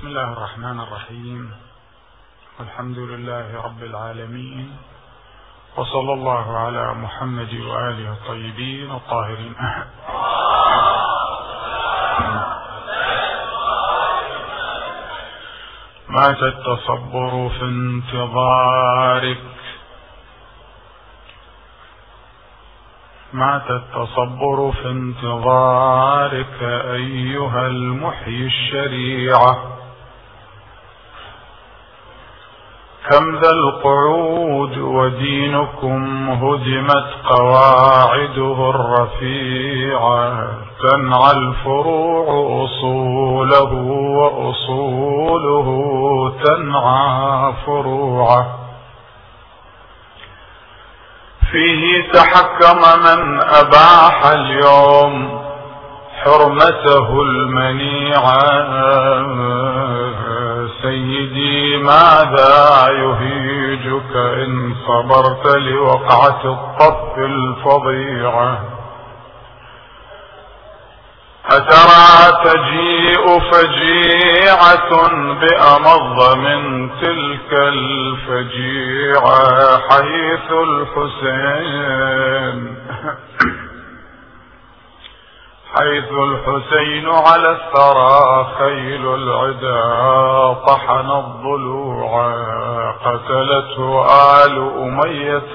بسم الله الرحمن الرحيم. الحمد لله رب العالمين. وصلى الله على محمد وآله الطيبين الطاهرين. مات التصبر في انتظارك. مات التصبر في انتظارك أيها المحيي الشريعة. كم ذا القعود ودينكم هدمت قواعده الرفيعة تنعى الفروع أصوله وأصوله تنعى فروعه. فيه تحكم من أباح اليوم حرمته المنيعة. سيدي ماذا يهيجك إن صبرت لوقعة الطف الفظيعة أترى تجيء فجيعة بأمض من تلك الفجيعة حيث الحسين؟ حيث الحسين على الثرى خيل العدا طحن الضلوع قتلته آل أمية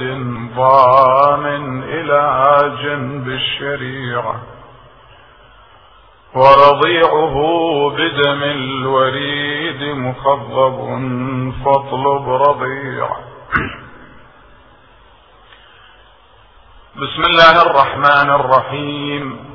ضامن إلى جنب الشريعة. ورضيعه بدم الوريد مخضب فاطلب رضيع. بسم الله الرحمن الرحيم.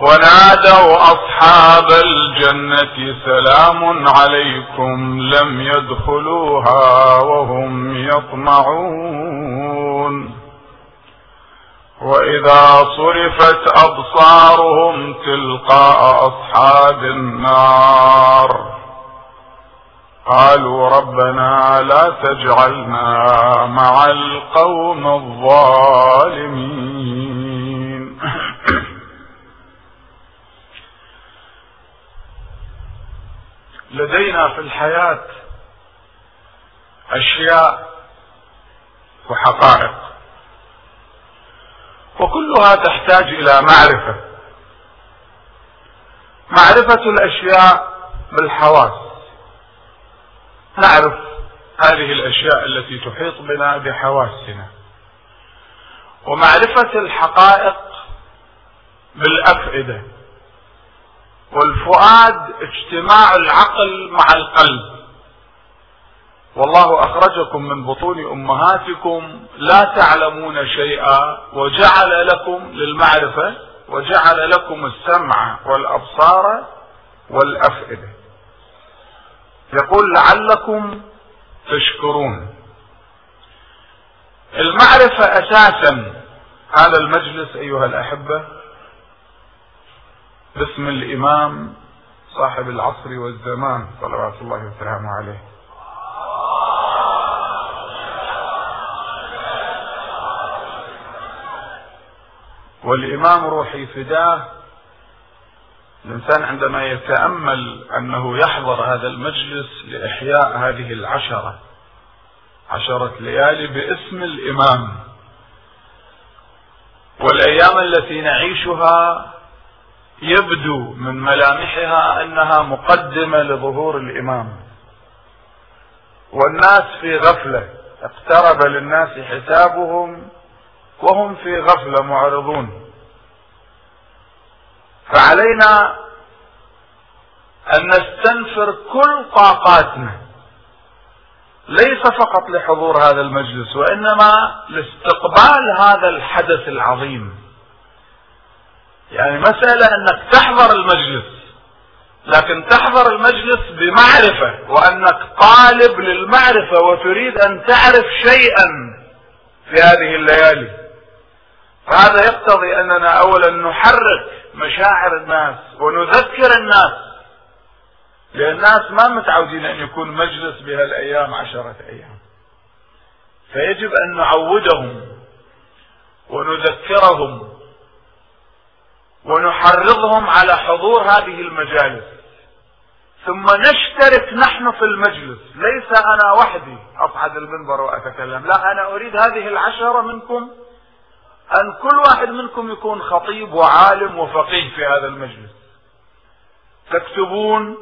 ونادوا أصحاب الجنة سلام عليكم لم يدخلوها وهم يطمعون. وإذا صرفت أبصارهم تلقاء أصحاب النار. قالوا ربنا لا تجعلنا مع القوم الظالمين. لدينا في الحياة أشياء وحقائق. وكلها تحتاج إلى معرفة. معرفة الأشياء بالحواس. نعرف هذه الأشياء التي تحيط بنا بحواسنا. ومعرفة الحقائق بالأفئدة. والفؤاد اجتماع العقل مع القلب. والله أخرجكم من بطون أمهاتكم لا تعلمون شيئا وجعل لكم للمعرفة وجعل لكم السمع والأبصار والأفئدة. يقول لعلكم تشكرون. المعرفة أساسا. هذا المجلس أيها الأحبة باسم الإمام صاحب العصر والزمان صلوات الله وسلامه عليه. والإمام روحي فداه الإنسان عندما يتأمل أنه يحضر هذا المجلس لإحياء هذه العشرة عشرة ليالي باسم الإمام. والأيام التي نعيشها يبدو من ملامحها أنها مقدمة لظهور الإمام. والناس في غفلة اقترب للناس حسابهم وهم في غفلة معرضون. فعلينا أن نستنفر كل طاقاتنا. ليس فقط لحضور هذا المجلس وإنما لاستقبال هذا الحدث العظيم. يعني مسألة أنك تحضر المجلس لكن تحضر المجلس بمعرفة وأنك طالب للمعرفة وتريد أن تعرف شيئا في هذه الليالي. فهذا يقتضي أننا اولا نحرك مشاعر الناس ونذكر الناس لأن الناس ما متعودين أن يكون مجلس بهالأيام عشرة أيام. فيجب أن نعودهم ونذكرهم ونحرضهم على حضور هذه المجالس. ثم نشترك نحن في المجلس. ليس أنا وحدي. أصعد المنبر وأتكلم. لا أنا أريد هذه العشرة منكم. أن كل واحد منكم يكون خطيب وعالم وفقيه في هذا المجلس. تكتبون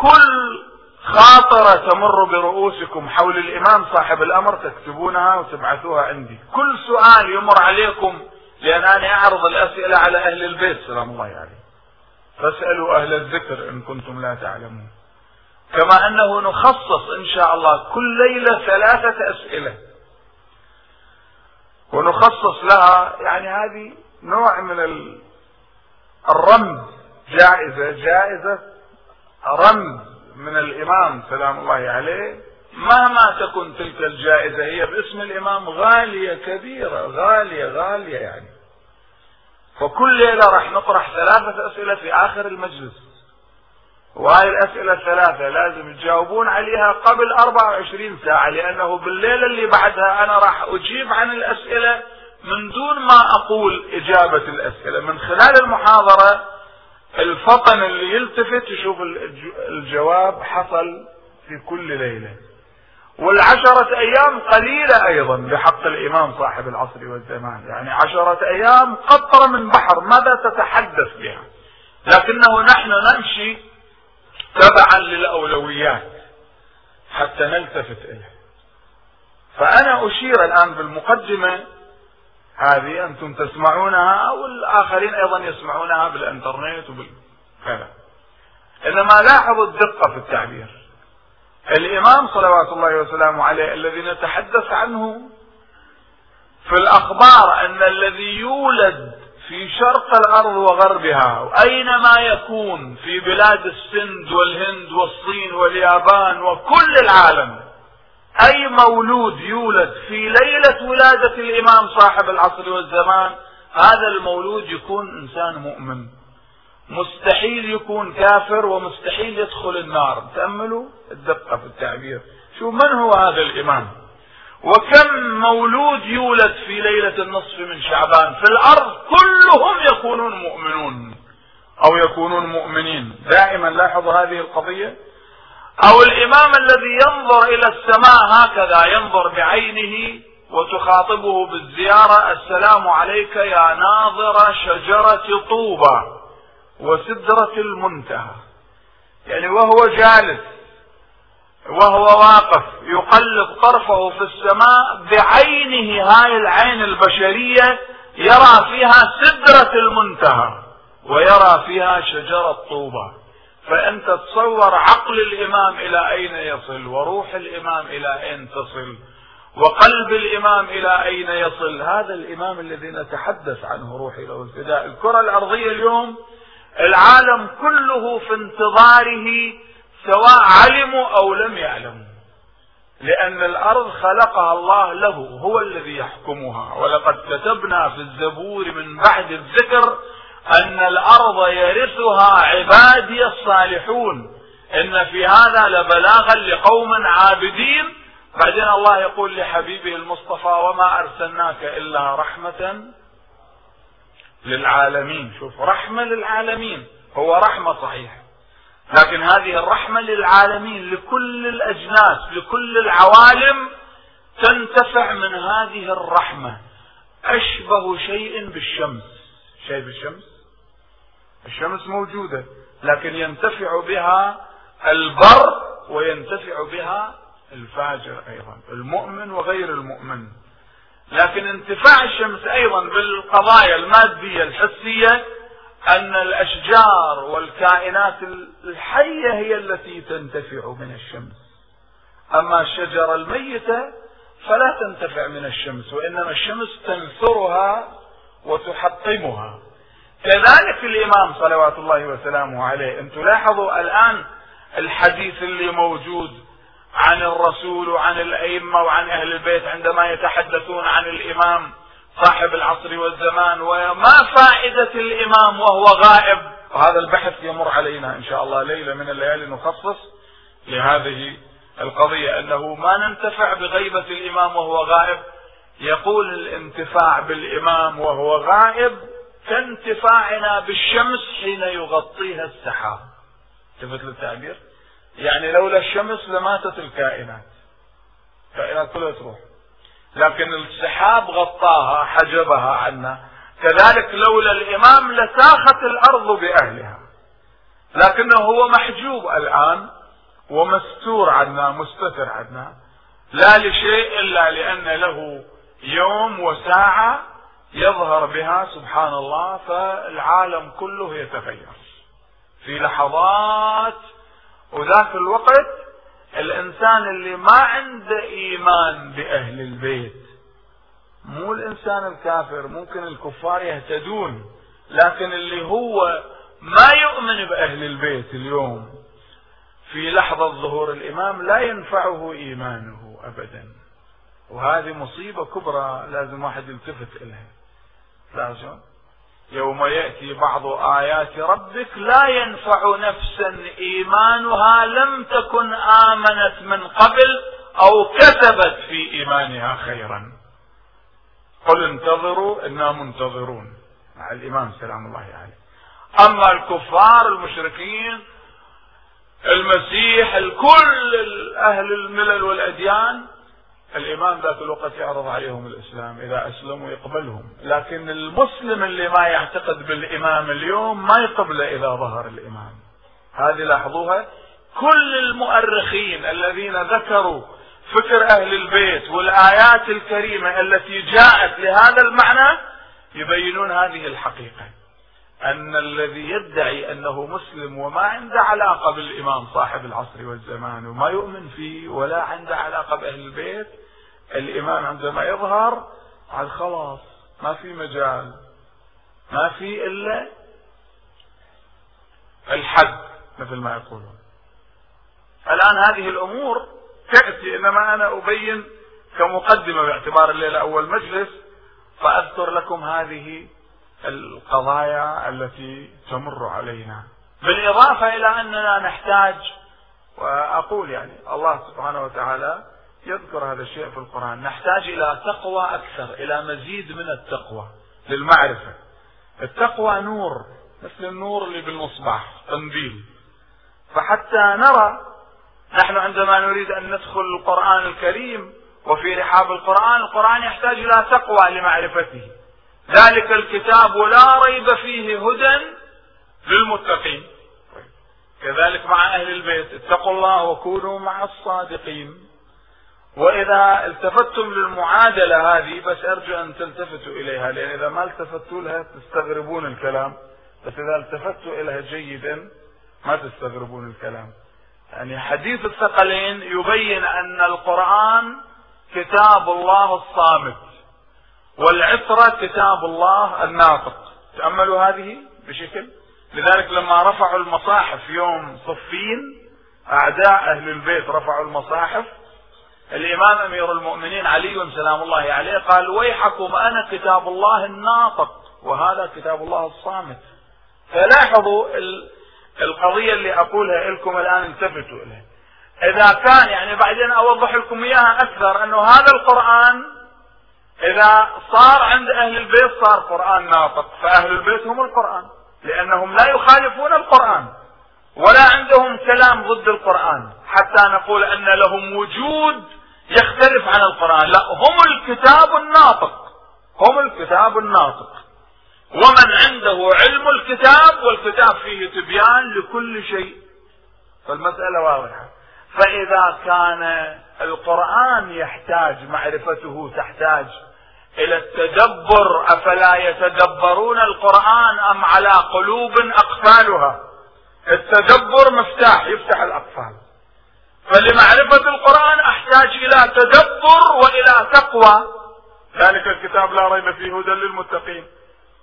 كل خاطرة تمر برؤوسكم حول الإمام صاحب الأمر تكتبونها وتبعثوها عندي. كل سؤال يمر عليكم لأن أنا أعرض الأسئلة على أهل البيت. سلام الله عليه فاسألوا أهل الذكر إن كنتم لا تعلمون. كما أنه نخصص إن شاء الله كل ليلة ثلاثة أسئلة. ونخصص لها يعني هذه نوع من الرمز جائزة جائزة رمز من الإمام. سلام الله عليه. مهما تكن تلك الجائزة هي باسم الإمام غالية كبيرة غالية غالية يعني. فكل ليلة راح نطرح ثلاثة أسئلة في آخر المجلس. وهذه الأسئلة الثلاثة لازم تجاوبون عليها قبل 24 ساعة لأنه بالليلة اللي بعدها أنا راح أجيب عن الأسئلة من دون ما أقول إجابة الأسئلة. من خلال المحاضرة الفطن اللي يلتفت يشوف الجواب حصل في كل ليلة. والعشرة أيام قليلة أيضا بحق الإمام صاحب العصر والزمان. يعني عشرة أيام قطرة من بحر ماذا تتحدث بها؟ لكنه نحن نمشي تبعا للأولويات حتى نلتفت إليه. فأنا أشير الآن بالمقدمة هذه أنتم تسمعونها والآخرين أيضا يسمعونها بالإنترنت وبالكلام إنما لاحظوا الدقة في التعبير. الإمام صلوات الله وسلامه عليه الذي نتحدث عنه في الأخبار أن الذي يولد في شرق الأرض وغربها وأينما يكون في بلاد السند والهند والصين واليابان وكل العالم أي مولود يولد في ليلة ولادة الإمام صاحب العصر والزمان هذا المولود يكون إنسان مؤمن. مستحيل يكون كافر ومستحيل يدخل النار. تأملوا الدقة في التعبير. شو من هو هذا الإمام؟ وكم مولود يولد في ليلة النصف من شعبان؟ في الأرض كلهم يكونون مؤمنون أو يكونون مؤمنين. دائما لاحظوا هذه القضية؟ أو الإمام الذي ينظر إلى السماء هكذا ينظر بعينه وتخاطبه بالزيارة السلام عليك يا ناظر شجرة طوبى. وسدرة المنتهى. يعني وهو جالس وهو واقف يقلب طرفه في السماء بعينه هاي العين البشرية يرى فيها سدرة المنتهى ويرى فيها شجرة طوبى فأنت تصور عقل الإمام إلى أين يصل وروح الإمام إلى أين تصل وقلب الإمام إلى أين يصل. هذا الإمام الذي نتحدث عنه روحي له الفداء الكرة الأرضية اليوم العالم كله في انتظاره سواء علموا أو لم يعلموا. لأن الأرض خلقها الله له هو الذي يحكمها. ولقد كتبنا في الزبور من بعد الذكر أن الأرض يرثها عبادي الصالحون. إن في هذا لبلاغا لقوم عابدين. بعدين الله يقول لحبيبه المصطفى وما أرسلناك إلا رحمة للعالمين. شوف رحمة للعالمين. هو رحمة صحيح لكن هذه الرحمة للعالمين لكل الأجناس لكل العوالم تنتفع من هذه الرحمة. أشبه شيء بالشمس. شايف الشمس الشمس موجودة لكن ينتفع بها البر وينتفع بها الفاجر أيضا. المؤمن وغير المؤمن. لكن انتفاع الشمس أيضا بالقضايا المادية الحسية أن الأشجار والكائنات الحية هي التي تنتفع من الشمس. أما الشجرة الميتة فلا تنتفع من الشمس وإنما الشمس تنثرها وتحطمها. كذلك الإمام صلوات الله وسلامه عليه أن تلاحظوا الآن الحديث اللي موجود عن الرسول وعن الأئمة وعن أهل البيت عندما يتحدثون عن الإمام صاحب العصر والزمان وما فائدة الإمام وهو غائب؟ وهذا البحث يمر علينا إن شاء الله ليلة من الليالي نخصص لهذه القضية أنه ما ننتفع بغيبة الإمام وهو غائب؟ يقول الانتفاع بالإمام وهو غائب كانتفاعنا بالشمس حين يغطيها السحاب. شفت التعبير يعني لولا الشمس لماتت الكائنات. الكائنات كلها تروح. لكن السحاب غطاها حجبها عنا. كذلك لولا الإمام لساخت الأرض بأهلها. لكنه هو محجوب الآن ومستور عنا مستتر عنا. لا لشيء إلا لأن له يوم وساعة يظهر بها سبحان الله فالعالم كله يتغير. في لحظات وذاك الوقت الإنسان اللي ما عنده إيمان بأهل البيت مو الإنسان الكافر ممكن الكفار يهتدون لكن اللي هو ما يؤمن بأهل البيت اليوم في لحظة ظهور الإمام لا ينفعه إيمانه ابدا. وهذه مصيبة كبرى لازم واحد يلتفت الها يوم يأتي بعض آيات ربك لا ينفع نفسا إيمانها لم تكن آمنت من قبل أو كسبت في إيمانها خيرا. قل انتظروا إنا منتظرون. مع الإمام سلام الله عليه. أما الكفار المشركين المسيح الكل أهل الملل والأديان الإمام ذات الوقت يعرض عليهم الإسلام إذا أسلموا يقبلهم. لكن المسلم اللي ما يعتقد بالإمام اليوم ما يقبله إذا ظهر الإمام هذه لاحظوها؟ كل المؤرخين الذين ذكروا فكر أهل البيت والآيات الكريمة التي جاءت لهذا المعنى يبينون هذه الحقيقة. أن الذي يدعي أنه مسلم وما عنده علاقة بالإمام صاحب العصر والزمان وما يؤمن فيه ولا عنده علاقة بأهل البيت الإمام عندما يظهر على خلاص ما في مجال ما في إلا الحد مثل ما يقولون. الآن هذه الأمور تأتي إنما أنا أبين كمقدمة باعتبار الليلة أول مجلس فأذكر لكم هذه القضايا التي تمر علينا. بالإضافة إلى أننا نحتاج وأقول يعني الله سبحانه وتعالى يذكر هذا الشيء في القرآن نحتاج إلى تقوى أكثر إلى مزيد من التقوى للمعرفة. التقوى نور مثل النور اللي بالمصباح قنديل فحتى نرى نحن عندما نريد أن ندخل القرآن الكريم وفي رحاب القرآن القرآن يحتاج إلى تقوى لمعرفته. ذلك الكتاب لا ريب فيه هدى للمتقين. كذلك مع أهل البيت اتقوا الله وكونوا مع الصادقين. وإذا التفتتم للمعادلة هذه بس أرجو أن تلتفتوا إليها لأن إذا ما التفتوا لها تستغربون الكلام. بس إذا التفتوا إليها جيدا ما تستغربون الكلام. يعني حديث الثقلين يبين أن القرآن كتاب الله الصامت. والعطرة كتاب الله الناطق. تأملوا هذه بشكل؟ لذلك لما رفعوا المصاحف يوم صفين أعداء أهل البيت رفعوا المصاحف. الإمام أمير المؤمنين علي سلام الله عليه قال ويحكم أنا كتاب الله الناطق وهذا كتاب الله الصامت. فلاحظوا القضية اللي أقولها لكم الآن التفتوا إليها. إذا كان يعني بعدين أوضح لكم إياها أكثر أنه هذا القرآن إذا صار عند أهل البيت صار قرآن ناطق فأهل البيت هم القرآن لأنهم لا يخالفون القرآن ولا عندهم كلام ضد القرآن حتى نقول أن لهم وجود يختلف عن القرآن لا هم الكتاب الناطق هم الكتاب الناطق. ومن عنده علم الكتاب والكتاب فيه تبيان لكل شيء. فالمسألة واضحة. فإذا كان القرآن يحتاج معرفته تحتاج إلى التدبر أفلا يتدبرون القرآن أم على قلوب أقفالها؟ التدبر مفتاح يفتح الأقفال. فلمعرفة القرآن أحتاج إلى تدبر وإلى تقوى. ذلك الكتاب لا ريب فيه هدى للمتقين.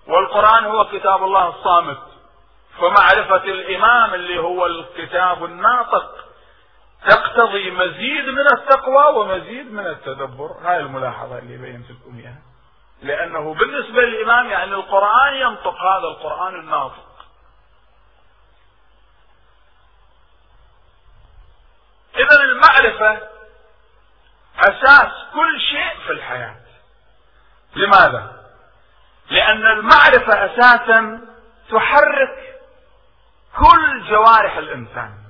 والقرآن هو كتاب الله الصامت. فمعرفة الإمام اللي هو الكتاب الناطق. تقتضي مزيد من التقوى ومزيد من التدبر. هاي الملاحظة اللي بينت لكم إياها. لأنه بالنسبة للإمام يعني القرآن ينطق هذا القرآن الناطق. إذا المعرفة أساس كل شيء في الحياة. لماذا؟ لأن المعرفة أساسا تحرك كل جوارح الإنسان.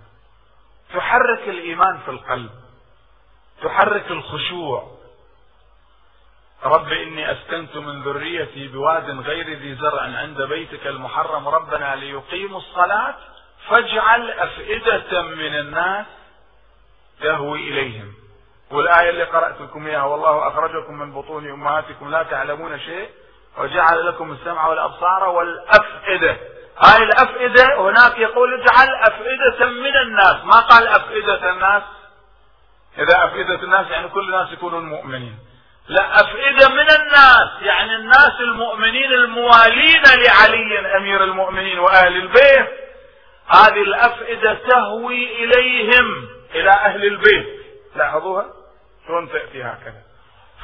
تحرك الإيمان في القلب تحرك الخشوع. رب إني أسكنت من ذريتي بواد غير ذي زرع عند بيتك المحرم. ربنا ليقيموا الصلاة فاجعل أفئدة من الناس تهوي إليهم. والآية اللي قرأت لكم إياها والله أخرجكم من بطون أمهاتكم لا تعلمون شيء وجعل لكم السمع والأبصار والأفئدة. هاي الأفئدة هناك يقول اجعل أفئدة من الناس. ما قال أفئدة الناس؟ إذا أفئدة الناس يعني كل الناس يكونون مؤمنين. لا أفئدة من الناس يعني الناس المؤمنين الموالين لعلي أمير المؤمنين وأهل البيت. هذه الأفئدة تهوي إليهم إلى أهل البيت. لاحظوها؟ شلون تأتي هكذا.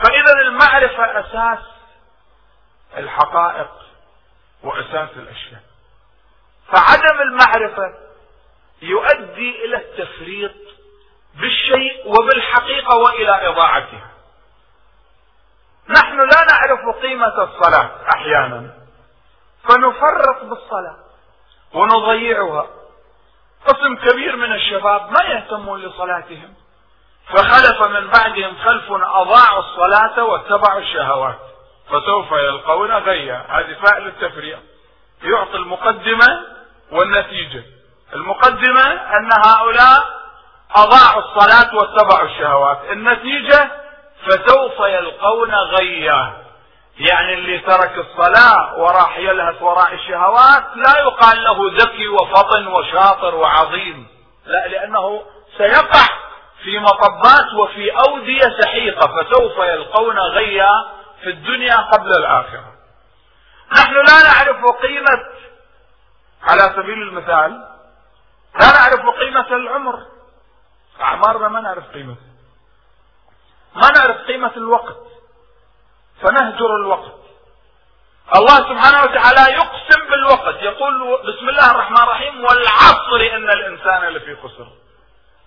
فإذا المعرفة أساس الحقائق وأساس الأشياء. فعدم المعرفة يؤدي إلى التفريط بالشيء وبالحقيقة وإلى إضاعتها نحن لا نعرف قيمة الصلاة أحيانا. فنفرط بالصلاة ونضيعها. قسم كبير من الشباب ما يهتمون لصلاتهم. فخلف من بعدهم خلف أضاعوا الصلاة واتبعوا الشهوات. فسوف يلقون غيا. هذه فاعل التفريع يعطي المقدمة والنتيجة المقدمة أن هؤلاء أضاعوا الصلاة واتبعوا الشهوات. النتيجة فسوف يلقون غيا. يعني اللي ترك الصلاة وراح يلهث وراء الشهوات لا يقال له ذكي وفطن وشاطر وعظيم. لا لأنه سيقع في مطبات وفي أودية سحيقة. فسوف يلقون غيا في الدنيا قبل الآخرة. نحن لا نعرف قيمة على سبيل المثال لا نعرف قيمة العمر. أعمارنا ما نعرف قيمته ما نعرف قيمة الوقت. فنهجر الوقت. الله سبحانه وتعالى يقسم بالوقت. يقول بسم الله الرحمن الرحيم والعصر إن الإنسان لفي خسر.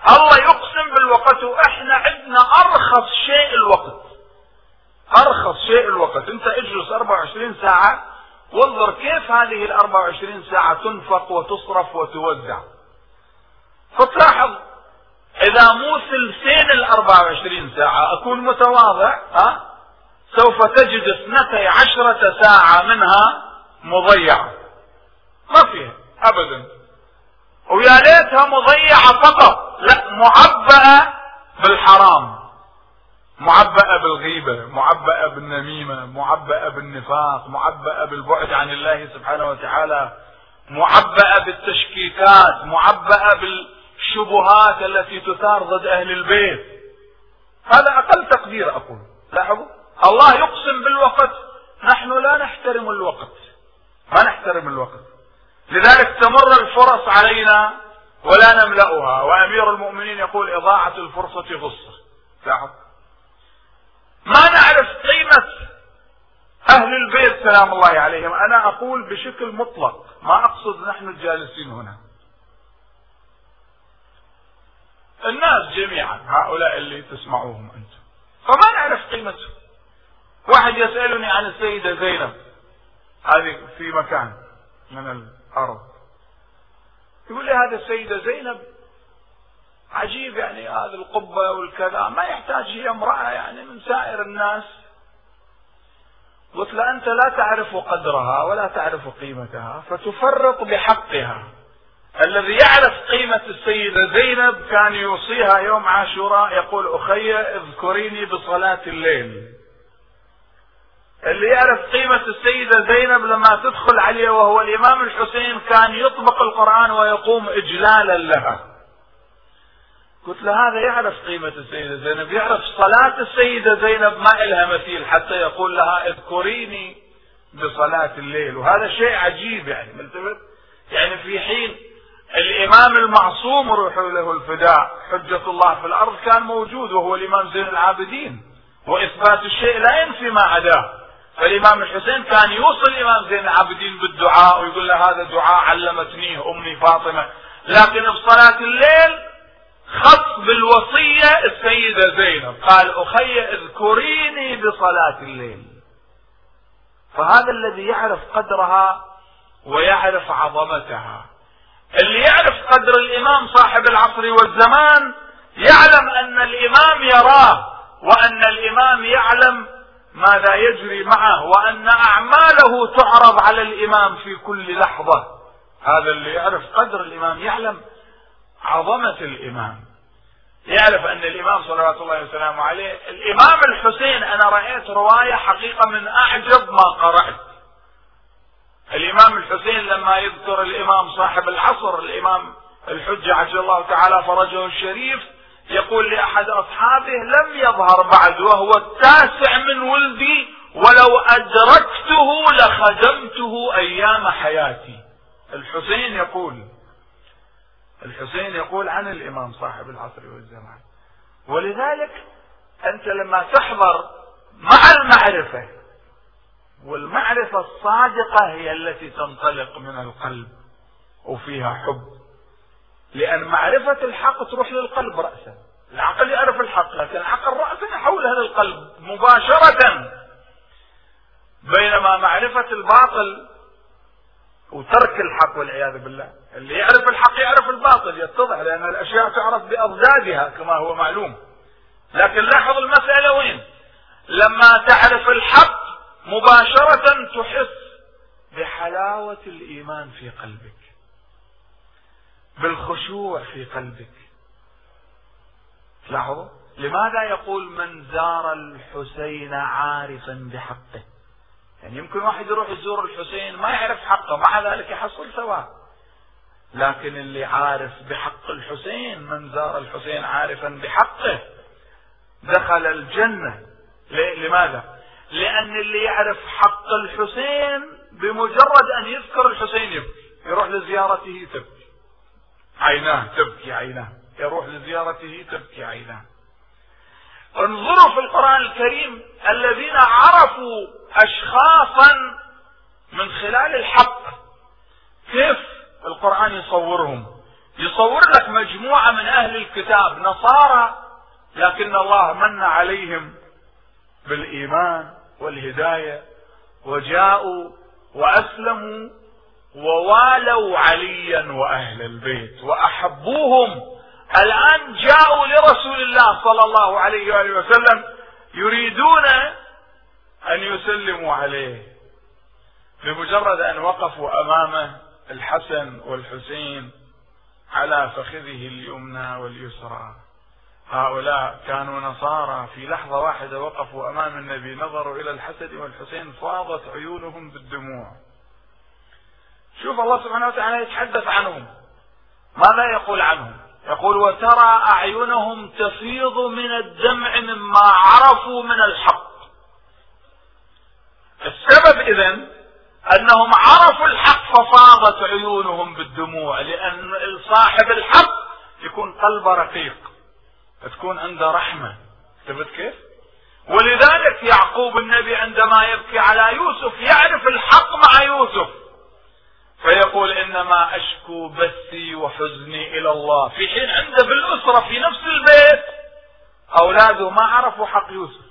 الله يقسم بالوقت وإحنا عندنا أرخص شيء الوقت. أرخص شيء الوقت. أنت اجلس 24 ساعة وانظر كيف هذه ال 24 ساعة تنفق وتصرف وتوزع فتلاحظ إذا مو ثلثين ال 24 ساعة أكون متواضع ها؟ سوف تجد اثنتي عشرة ساعة منها مضيعة. ما فيها ابدا. ويا ليتها مضيعة فقط لا معبأة بالحرام. معبأة بالغيبة معبأة بالنميمة معبأة بالنفاق معبأة بالبعد عن الله سبحانه وتعالى معبأة بالتشكيكات معبأة بالشبهات التي تثار ضد أهل البيت. هذا أقل تقدير أقول. لاحظوا؟ الله يقسم بالوقت. نحن لا نحترم الوقت. ما نحترم الوقت. لذلك تمر الفرص علينا ولا نملأها. وأمير المؤمنين يقول إضاعة الفرصة غصة. لاحظ؟ ما نعرف قيمة أهل البيت سلام الله عليهم. أنا أقول بشكل مطلق ما أقصد نحن الجالسين هنا. الناس جميعا هؤلاء اللي تسمعوهم أنتم. فما نعرف قيمتهم. واحد يسألني عن السيدة زينب. هذه في مكان من الأرض. يقول لي هذا السيدة زينب عجيب يعني هذه القبة والكذا. ما يحتاج هي امرأة يعني من سائر الناس. قلت له أنت لا تعرف قدرها ولا تعرف قيمتها فتفرط بحقها. الذي يعرف قيمة السيدة زينب كان يوصيها يوم عاشوراء يقول أخي اذكريني بصلاة الليل. اللي يعرف قيمة السيدة زينب لما تدخل عليه وهو الإمام الحسين كان يطبق القرآن ويقوم إجلالا لها. قلت له هذا يعرف قيمة السيدة زينب يعرف صلاة السيدة زينب ما إلها مثيل حتى يقول لها اذكريني بصلاة الليل. وهذا شيء عجيب يعني ملتفت؟ يعني في حين الإمام المعصوم روح له الفداء حجة الله في الأرض كان موجود وهو الإمام زين العابدين. وإثبات الشيء لا ينفي ما عداه. فالإمام الحسين كان يوصل الإمام زين العابدين بالدعاء ويقول له هذا دعاء علمتنيه أمي فاطمة. لكن بصلاة الليل خص بالوصية السيدة زينب. قال أخي اذكريني بصلاة الليل. فهذا الذي يعرف قدرها ويعرف عظمتها. اللي يعرف قدر الإمام صاحب العصر والزمان يعلم أن الإمام يراه وأن الإمام يعلم ماذا يجري معه وأن أعماله تعرض على الإمام في كل لحظة. هذا اللي يعرف قدر الإمام يعلم عظمة الإمام. يعرف أن الإمام صلوات الله وسلامه عليه الإمام الحسين أنا رأيت رواية حقيقة من أعجب ما قرأت. الإمام الحسين لما يذكر الإمام صاحب العصر الإمام الحجة عجل الله تعالى فرجه الشريف يقول لأحد أصحابه لم يظهر بعد وهو التاسع من ولدي ولو أدركته لخدمته أيام حياتي. الحسين يقول الحسين يقول عن الإمام صاحب العصر والزمان. ولذلك أنت لما تحضر مع المعرفة والمعرفة الصادقة هي التي تنطلق من القلب وفيها حب. لأن معرفة الحق تروح للقلب رأسا. العقل يعرف الحق لكن العقل رأسا يحولها للقلب مباشرة. بينما معرفة الباطل وترك الحق والعياذ بالله. اللي يعرف الحق يعرف الباطل يتضح لأن الأشياء تعرف بأضدادها كما هو معلوم. لكن لاحظ المسألة وين؟ لما تعرف الحق مباشرة تحس بحلاوة الإيمان في قلبك بالخشوع في قلبك. لاحظوا؟ لماذا يقول من زار الحسين عارفا بحقه؟ يعني يمكن واحد يروح يزور الحسين ما يعرف حقه مع ذلك يحصل ثواب. لكن اللي عارف بحق الحسين من زار الحسين عارفا بحقه دخل الجنة. لماذا؟ لأن اللي يعرف حق الحسين بمجرد أن يذكر الحسين يبكي يروح لزيارته تبكي. عيناه تبكي عيناه. يروح لزيارته تبكي عيناه. انظروا في القرآن الكريم الذين عرفوا أشخاصا من خلال الحق. كيف؟ القرآن يصورهم. يصور لك مجموعة من أهل الكتاب نصارى لكن الله من عليهم بالإيمان والهداية وجاءوا وأسلموا ووالوا عليا وأهل البيت وأحبوهم. الآن جاءوا لرسول الله صلى الله عليه وآله وسلم يريدون أن يسلموا عليه بمجرد أن وقفوا أمامه الحسن والحسين على فخذه اليمنى واليسرى. هؤلاء كانوا نصارى. في لحظة واحدة وقفوا أمام النبي نظروا إلى الحسن والحسين فاضت عيونهم بالدموع. شوف الله سبحانه وتعالى يتحدث عنهم. ماذا يقول عنهم؟ يقول وترى أعينهم تفيض من الدمع مما عرفوا من الحق. السبب إذن أنهم عرفوا الحق ففاضت عيونهم بالدموع لأن صاحب الحق يكون قلبه رقيق تكون عنده رحمة. ثبت كيف؟ ولذلك يعقوب النبي عندما يبكي على يوسف يعرف الحق مع يوسف. فيقول إنما أشكو بثي وحزني إلى الله. في حين عنده بالأسرة في نفس البيت أولاده ما عرفوا حق يوسف.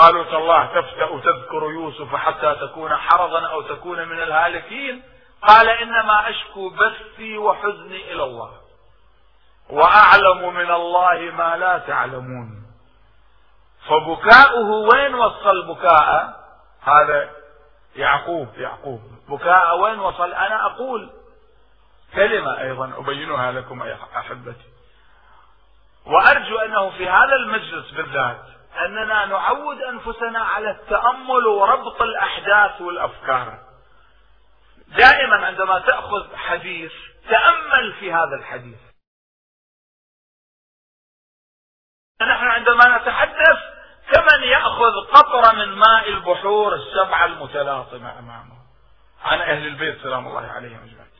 قالوا تالله تفتأ تذكر يوسف حتى تكون حرضا أو تكون من الهالكين. قال إنما أشكو بثي وحزني إلى الله. وأعلم من الله ما لا تعلمون. فبكاؤه وين وصل البكاء هذا يعقوب يعقوب. بكاء وين وصل؟ أنا أقول كلمة أيضا أبينها لكم أحبتي. وأرجو أنه في هذا المجلس بالذات أننا نعود أنفسنا على التأمل وربط الأحداث والأفكار. دائما عندما تأخذ حديث تأمل في هذا الحديث. نحن عندما نتحدث كمن يأخذ قطرة من ماء البحور السبعة المتلاطمة أمامه؟ عن أهل البيت سلام الله عليهم أجمعين.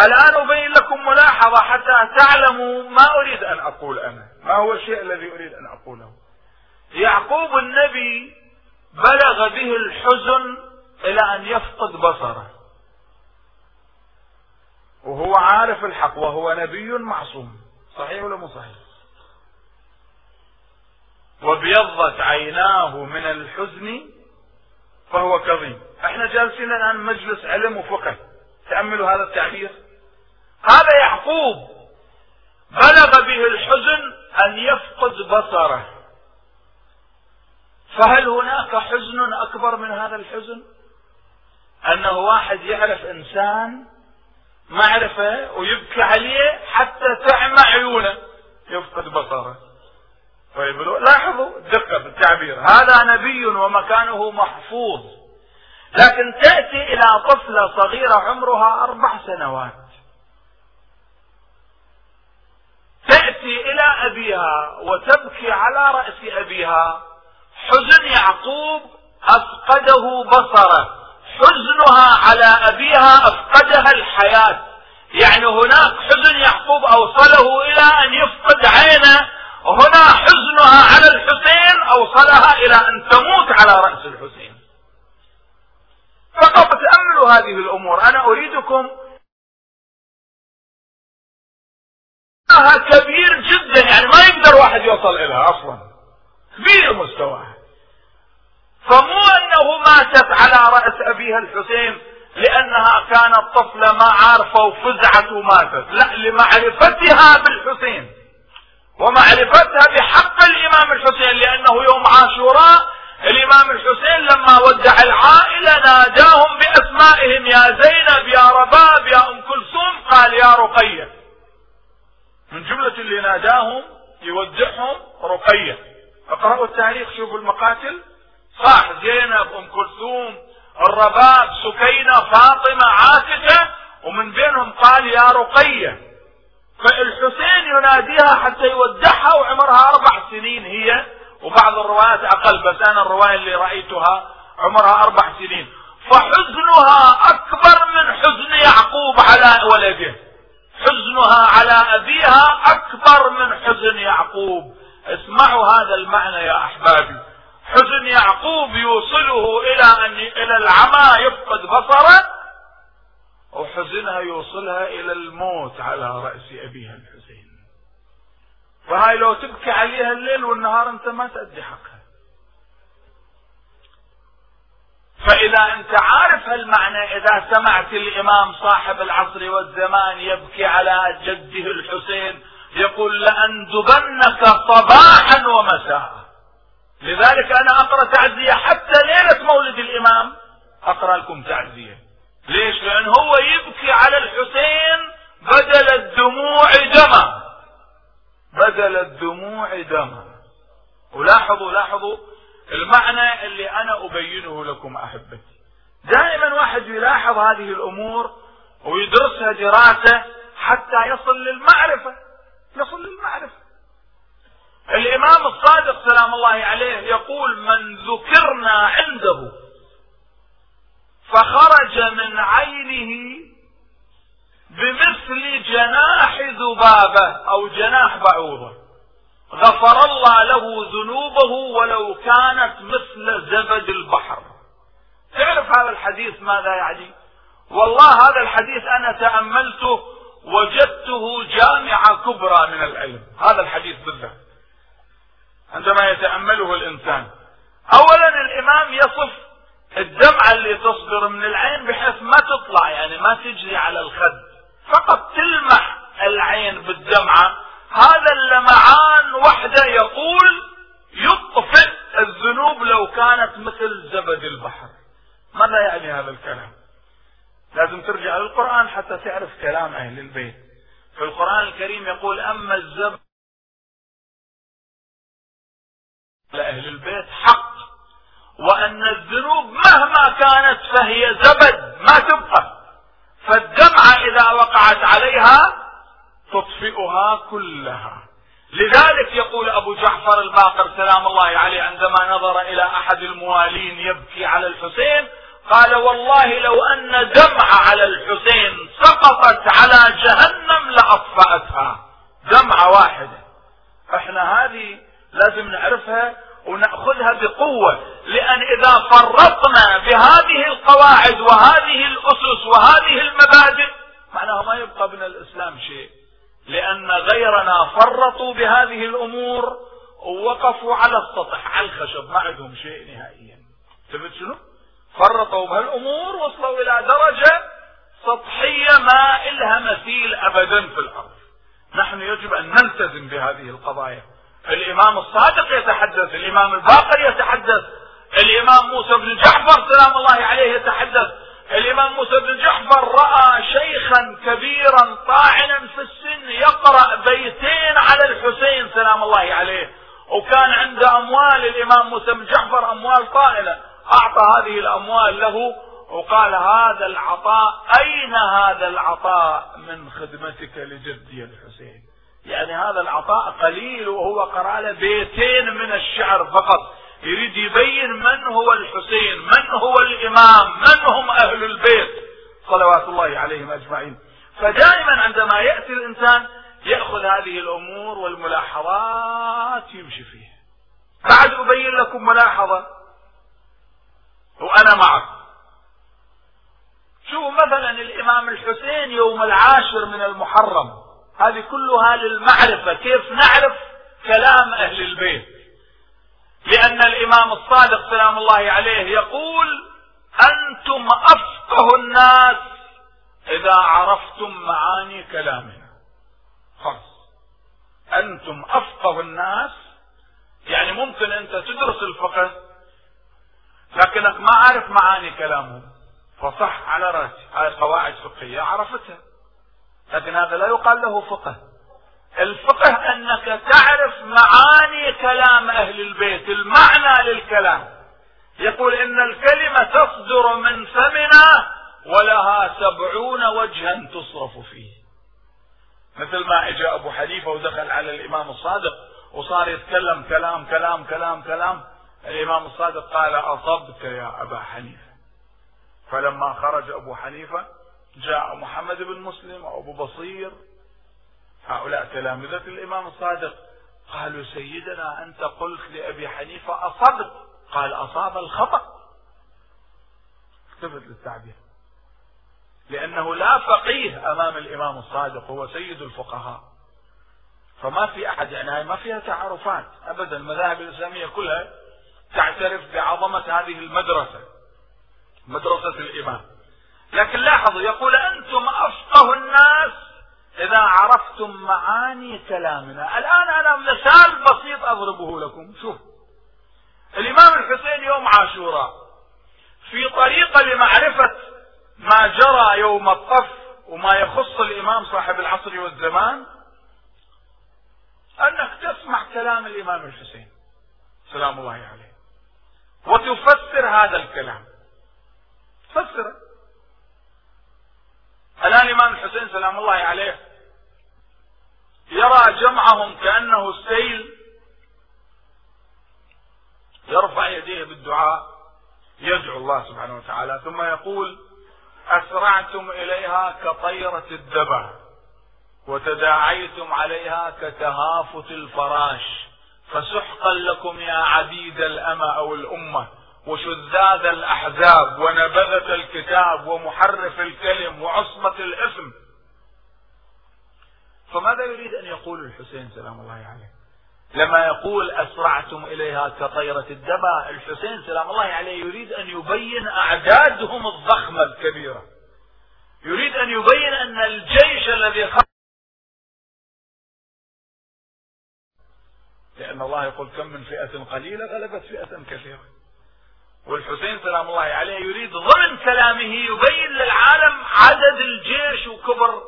الآن أبين لكم ملاحظة حتى تعلموا ما أريد أن أقول أنا. ما هو الشيء الذي أريد أن أقوله؟ يعقوب النبي بلغ به الحزن إلى أن يفقد بصره. وهو عارف الحق وهو نبي معصوم. صحيح ولا مو صحيح؟ وابيضت عيناه من الحزن فهو كظيم. إحنا جالسين الآن مجلس علم وفقه. تأملوا هذا التعبير؟ هذا يعقوب بلغ به الحزن أن يفقد بصره. فهل هناك حزن أكبر من هذا الحزن؟ أنه واحد يعرف إنسان معرفة ويبكي عليه حتى تعمى عيونه. يفقد بصره. طيب لاحظوا دقة في التعبير. هذا نبي ومكانه محفوظ. لكن تأتي إلى طفلة صغيرة عمرها أربع سنوات. تأتي إلى أبيها وتبكي على رأس أبيها. حزن يعقوب أفقده بصره. حزنها على أبيها أفقدها الحياة. يعني هناك حزن يعقوب أوصله إلى أن يفقد عينه. هنا حزنها على الحسين أوصلها إلى أن تموت على رأس الحسين. فقط تأملوا هذه الأمور. أنا أريدكم كبير جدا. يعني ما يقدر واحد يوصل إليها أصلا. كبير مستواها. فمو أنه ماتت على رأس أبيها الحسين لأنها كانت طفلة ما عارفة وفزعت وماتت. لا لمعرفتها بالحسين. ومعرفتها بحق الإمام الحسين لأنه يوم عاشوراء الإمام الحسين لما ودع العائلة ناداهم بأسمائهم يا زينب يا رباب يا أم كلثوم. قال يا رقية. من جملة اللي ناداهم يودعهم رقية. اقرأوا التاريخ شوفوا المقاتل. صح زينب أم كلثوم الرباب سكينة فاطمة عاتكة ومن بينهم قال يا رقية. فالحسين يناديها حتى يودعها وعمرها أربع سنين هي وبعض الروايات أقل بس أنا الرواية اللي رأيتها عمرها أربع سنين. فحزنها أكبر من حزن يعقوب على ولده. حزنها على أبيها أكبر من حزن يعقوب. اسمعوا هذا المعنى يا أحبابي. حزن يعقوب يوصله إلى أن إلى العمى يفقد بصره وحزنها يوصلها إلى الموت على رأس أبيها الحسين. فهاي لو تبكي عليها الليل والنهار أنت ما تأدي حقها. فإذا أنت عارف هالمعنى إذا سمعت الإمام صاحب العصر والزمان يبكي على جده الحسين يقول لأندبنك صباحا ومساء. لذلك أنا أقرأ تعزية حتى ليلة مولد الإمام أقرأ لكم تعزية. ليش؟ لأن هو يبكي على الحسين بدل الدموع دما. بدل الدموع دما. ولاحظوا لاحظوا المعنى اللي أنا أبينه لكم أحبتي. دائما واحد يلاحظ هذه الأمور ويدرسها دراسة حتى يصل للمعرفة. يصل للمعرفة. الإمام الصادق سلام الله عليه يقول من ذكرنا عنده فخرج من عينه بمثل جناح ذبابة أو جناح بعوضة. غفر الله له ذنوبه ولو كانت مثل زبد البحر. تعرف هذا الحديث ماذا يعني؟ والله هذا الحديث أنا تأملته وجدته جامعة كبرى من العلم. هذا الحديث بالذات عندما يتأمله الإنسان. أولا الإمام يصف الدمعة اللي تصدر من العين بحيث ما تطلع يعني ما تجري على الخد. فقط تلمح العين بالدمعة. هذا اللمعان وحده يقول يطفئ الذنوب لو كانت مثل زبد البحر. ماذا يعني هذا الكلام؟ لازم ترجع للقرآن حتى تعرف كلام أهل البيت. في القرآن الكريم يقول أما الزب لأهل البيت حق وأن الذنوب مهما كانت فهي زبد ما تبقى. فالدمعة إذا وقعت عليها تطفئها كلها. لذلك يقول أبو جعفر الباقر سلام الله عليه عندما نظر إلى أحد الموالين يبكي على الحسين قال والله لو أن دمعة على الحسين سقطت على جهنم لأطفأتها. دمعة واحدة. إحنا هذه لازم نعرفها ونأخذها بقوة لأن إذا فرطنا بهذه القواعد وهذه الأسس وهذه المبادئ معناها ما يبقى من الإسلام شيء. لأن غيرنا فرطوا بهذه الأمور ووقفوا على السطح على الخشب ما عندهم شيء نهائيا. تبت شنو؟ فرطوا بهالأمور وصلوا إلى درجة سطحية ما إلها مثيل أبدا في الأرض. نحن يجب أن نلتزم بهذه القضايا. الإمام الصادق يتحدث الإمام الباقر يتحدث الإمام موسى بن جعفر سلام الله عليه يتحدث. الإمام موسى بن جعفر رأى شيخا كبيرا طاعنا في السن يقرأ بيتين على الحسين سلام الله عليه. وكان عنده أموال الإمام موسى بن جعفر أموال طائلة. أعطى هذه الأموال له وقال هذا العطاء أين هذا العطاء من خدمتك لجدي الحسين؟ يعني هذا العطاء قليل وهو قرأ له بيتين من الشعر فقط. يريد يبين من هو الحسين من هو الإمام من هم أهل البيت؟ صلوات الله عليهم أجمعين. فدائما عندما يأتي الإنسان يأخذ هذه الأمور والملاحظات يمشي فيها. بعد أبين لكم ملاحظة. وأنا معك. شوفوا مثلا الإمام الحسين يوم العاشر من المحرم هذه كلها للمعرفة. كيف نعرف كلام أهل البيت؟ لأن الإمام الصادق سلام الله عليه يقول أنتم أفقه الناس إذا عرفتم معاني كلامنا. خلاص. أنتم أفقه الناس يعني ممكن أنت تدرس الفقه لكنك ما عارف معاني كلامهم. فصح على راسي هاي قواعد فقهية عرفتها. لكن هذا لا يقال له فقه. الفقه أنك تعرف معاني كلام أهل البيت المعنى للكلام. يقول إن الكلمة تصدر من فمنا ولها سبعون وجها تصرف فيه. مثل ما اجى أبو حنيفة ودخل على الإمام الصادق وصار يتكلم كلام كلام كلام كلام. الإمام الصادق قال أصبت يا أبا حنيفة. فلما خرج أبو حنيفة جاء محمد بن مسلم أو ابو بصير. هؤلاء تلامذة الإمام الصادق قالوا سيدنا أنت قلت لأبي حنيفة أصبت. قال أصاب الخطأ. التفت للتعبير. لأنه لا فقيه أمام الإمام الصادق هو سيد الفقهاء. فما في أحد يعني ما فيها تعارفات. أبدا المذاهب الإسلامية كلها تعترف بعظمة هذه المدرسة مدرسة الإمام. لكن لاحظوا يقول أنتم أفقه الناس إذا عرفتم معاني كلامنا. الآن أنا مثال بسيط أضربه لكم. شوف الإمام الحسين يوم عاشوراء في طريقة لمعرفة ما جرى يوم الطف وما يخص الإمام صاحب العصر والزمان أنك تسمع كلام الإمام الحسين. سلام الله عليه. وتفسر هذا الكلام. فسره الآن الإمام الحسين سلام الله عليه يرى جمعهم كأنه السيل يرفع يديه بالدعاء يدعو الله سبحانه وتعالى ثم يقول أسرعتم إليها كطيرة الدبع وتداعيتم عليها كتهافت الفراش. فسحقا لكم يا عبيد الأمة أو الأمة وشذاذ الأحزاب ونبذة الكتاب ومحرف الكلم وعصمة الإثم فماذا يريد أن يقول الحسين سلام الله عليه؟ لما يقول أسرعتم إليها كطيرة الدبا الحسين سلام الله عليه يريد أن يبين أعدادهم الضخمة الكبيرة. يريد أن يبين أن الجيش الذي لأن الله يقول كم من فئة قليلة غلبت فئة كثيرة. والحسين سلام الله عليه يريد ضمن كلامه يبين للعالم عدد الجيش وكبر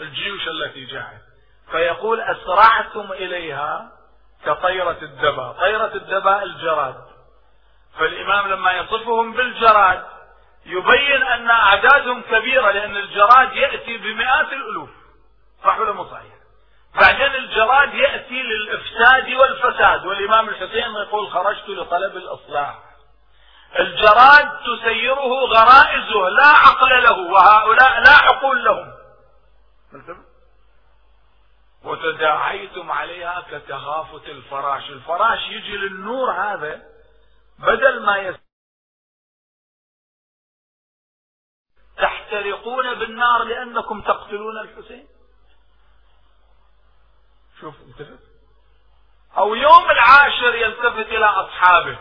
الجيوش التي جاءت. فيقول أسرعتم إليها كطيرة الدبا. طيرة الدبا الجراد. فالإمام لما يصفهم بالجراد يبين أن أعدادهم كبيرة لأن الجراد يأتي بمئات الألوف. صح ولا مو صحيح؟ بعدين الجراد يأتي للإفساد والفساد والإمام الحسين يقول خرجت لطلب الإصلاح. الجراد تسيره غرائزه لا عقل له وهؤلاء لا عقول لهم. وتداعيتم عليها كتخافت الفراش. الفراش يجي للنور هذا بدل ما يس تحترقون بالنار لأنكم تقتلون الحسين؟ شوف التفت أو يوم العاشر يلتفت إلى أصحابه.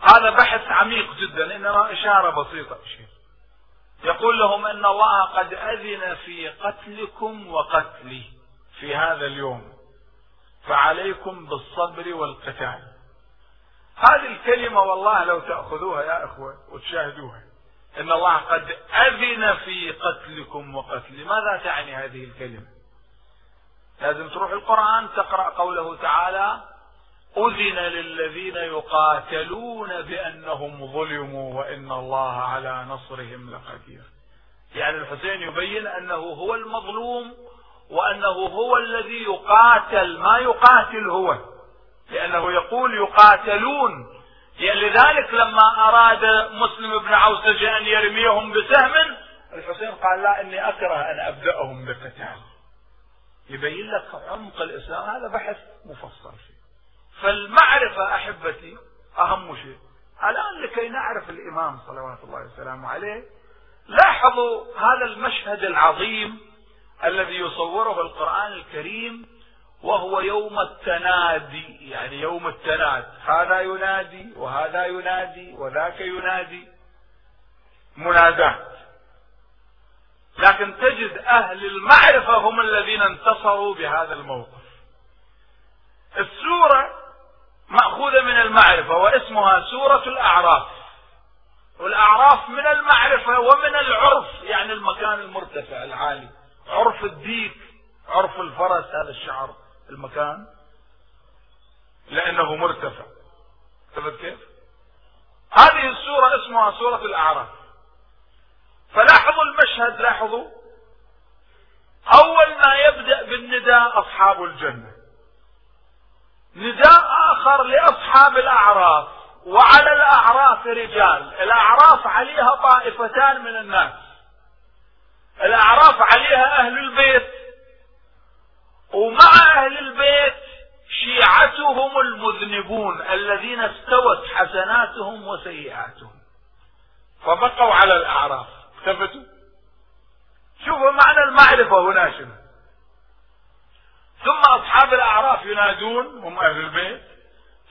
هذا بحث عميق جدا إنما إشارة بسيطة. شيء يقول لهم إن الله قد أذن في قتلكم وقتلي في هذا اليوم. فعليكم بالصبر والقتال. هذه الكلمة والله لو تأخذوها يا إخوة وتشاهدوها. إن الله قد أذن في قتلكم وقتلي ماذا تعني هذه الكلمة؟ لازم تروح القرآن تقرأ قوله تعالى أذن للذين يقاتلون بأنهم ظلموا وإن الله على نصرهم لقدير. يعني الحسين يبين أنه هو المظلوم وأنه هو الذي يقاتل ما يقاتل هو لأنه يقول يقاتلون. يعني لذلك لما أراد مسلم بن عوسجة أن يرميهم بسهم الحسين قال لا إني أكره أن أبدأهم بقتال. يبين لك عمق الإسلام. هذا بحث مفصل فيه. فالمعرفة أحبتي أهم شيء. الآن لكي نعرف الإمام صلوات الله وسلامه عليه لاحظوا هذا المشهد العظيم الذي يصوره القرآن الكريم وهو يوم التنادي. يعني يوم التناد. هذا ينادي وهذا ينادي وذاك ينادي. منادات لكن تجد أهل المعرفة هم الذين انتصروا بهذا الموقف. السورة مأخوذة من المعرفة واسمها سورة الأعراف. والأعراف من المعرفة ومن العرف يعني المكان المرتفع العالي. عرف الديك عرف الفرس هذا الشعر المكان. لأنه مرتفع. ثبت كيف؟ هذه السورة اسمها سورة الأعراف. فلاحظوا المشهد لاحظوا. أول ما يبدأ بالنداء أصحاب الجنة. نداء آخر لأصحاب الأعراف. وعلى الأعراف رجال. الأعراف عليها طائفتان من الناس. الأعراف عليها أهل البيت. ومع أهل البيت شيعتهم المذنبون الذين استوت حسناتهم وسيئاتهم. فبقوا على الأعراف. ثبتوا شوفوا معنى المعرفة هنا شنو. ثم أصحاب الأعراف ينادون هم أهل البيت.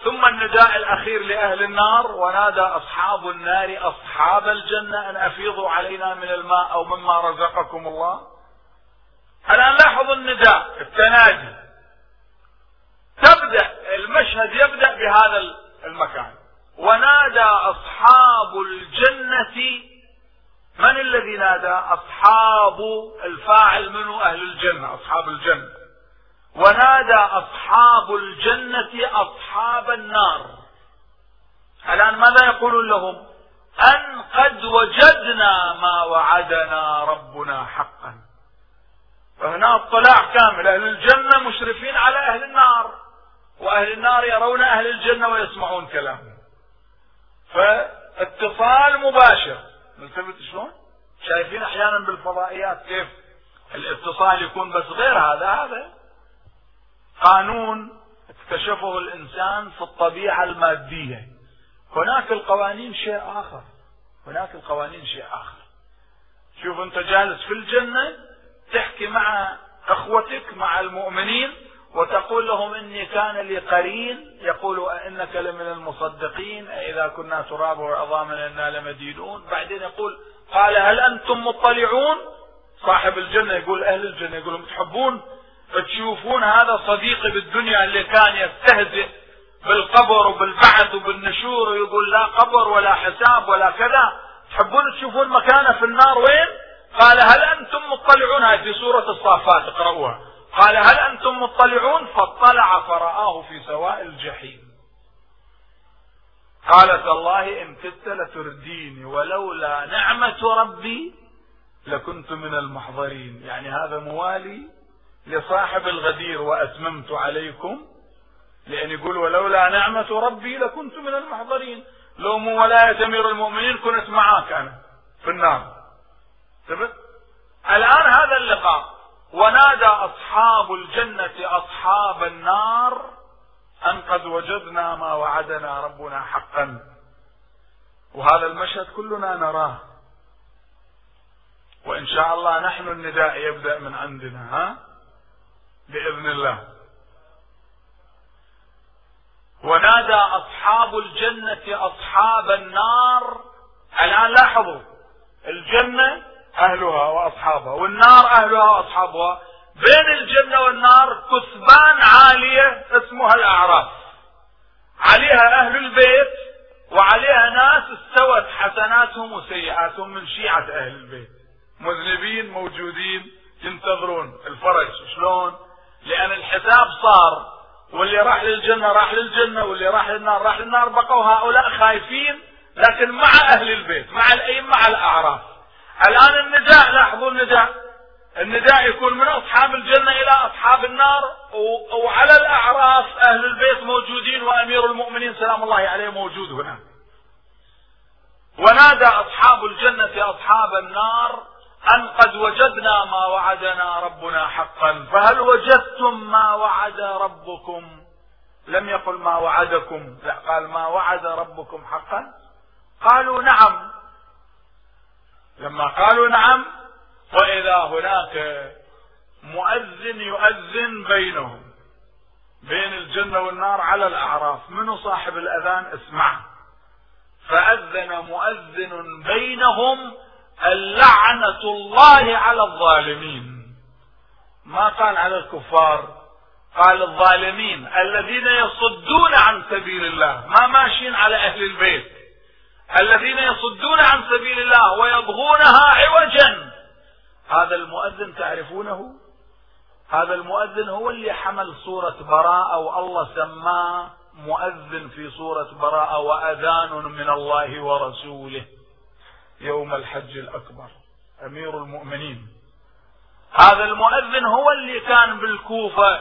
ثم النداء الأخير لأهل النار ونادى أصحاب النار أصحاب الجنة أن أفيضوا علينا من الماء أو مما رزقكم الله. الآن لاحظوا النداء التنادي. تبدأ المشهد يبدأ بهذا المكان. ونادى أصحاب الجنة من الذي نادى؟ أصحاب الفاعل منه أهل الجنة أصحاب الجنة. ونادى أصحاب الجنة أصحاب النار. الآن ماذا يقولون لهم؟ أن قد وجدنا ما وعدنا ربنا حقا. فهنا اطلاع كامل. أهل الجنة مشرفين على أهل النار. وأهل النار يرون أهل الجنة ويسمعون كلامهم. فاتصال مباشر. ملتفت شلون؟ شايفين أحيانا بالفضائيات كيف الاتصال يكون بس غير هذا هذا قانون اكتشفه الإنسان في الطبيعة المادية. هناك القوانين شيء آخر. هناك القوانين شيء آخر. شوف أنت جالس في الجنة تحكي مع إخوتك مع المؤمنين وتقول لهم إني كان لي قرين يقول انك لمن المصدقين اذا كنا تراب وعظاما إنا لمدينون. بعدين يقول قال هل أنتم مطلعون؟ صاحب الجنة يقول أهل الجنة يقول تحبون تشوفون هذا صديقي بالدنيا اللي كان يستهزئ بالقبر وبالبعث وبالنشور ويقول لا قبر ولا حساب ولا كذا. تحبون تشوفون مكانه في النار وين؟ قال هل أنتم مطلعون؟ هذه في سورة الصافات اقرأوها. قال هل أنتم مطلعون؟ فاطلع فرآه في سواء الجحيم. قالت الله إن كدت لترديني ولولا نعمة ربي لكنت من المحضرين. يعني هذا موالي لصاحب الغدير وأتممت عليكم لأن يقول ولولا نعمة ربي لكنت من المحضرين. لو مو ولاية أمير المؤمنين كنت معاك أنا في النار. ثبت الآن هذا اللقاء. ونادى أصحاب الجنة أصحاب النار أن قد وجدنا ما وعدنا ربنا حقا. وهذا المشهد كلنا نراه. وإن شاء الله نحن النداء يبدأ من عندنا ها؟ بإذن الله. ونادى أصحاب الجنة أصحاب النار. الآن لاحظوا الجنة أهلها وأصحابها. والنار أهلها وأصحابها. بين الجنة والنار كثبان عالية اسمها الأعراف. عليها أهل البيت وعليها ناس استوت حسناتهم وسيئاتهم من شيعة أهل البيت. مذنبين موجودين ينتظرون الفرج. شلون؟ لأن الحساب صار. واللي راح للجنة راح للجنة واللي راح للنار راح للنار. بقوا هؤلاء خايفين لكن مع أهل البيت مع الأئمة مع الأعراف. الآن النداء لاحظوا النداء. النداء يكون من أصحاب الجنة إلى أصحاب النار وعلى الأعراف أهل البيت موجودين وأمير المؤمنين سلام الله عليه موجود هنا. ونادى أصحاب الجنة أصحاب النار أن قد وجدنا ما وعدنا ربنا حقا. فهل وجدتم ما وعد ربكم؟ لم يقل ما وعدكم لا قال ما وعد ربكم حقا؟ قالوا نعم لما قالوا نعم وإذا هناك مؤذن يؤذن بينهم بين الجنة والنار على الأعراف منو صاحب الأذان؟ اسمع. فأذن مؤذن بينهم اللعنة الله على الظالمين. ما قال على الكفار؟ قال الظالمين الذين يصدون عن سبيل الله ما ماشيين على أهل البيت. الذين يصدون عن سبيل الله ويبغونها عوجا. هذا المؤذن تعرفونه؟ هذا المؤذن هو اللي حمل صورة براءة والله سماه مؤذن في صورة براءة وأذان من الله ورسوله يوم الحج الأكبر. أمير المؤمنين. هذا المؤذن هو اللي كان بالكوفة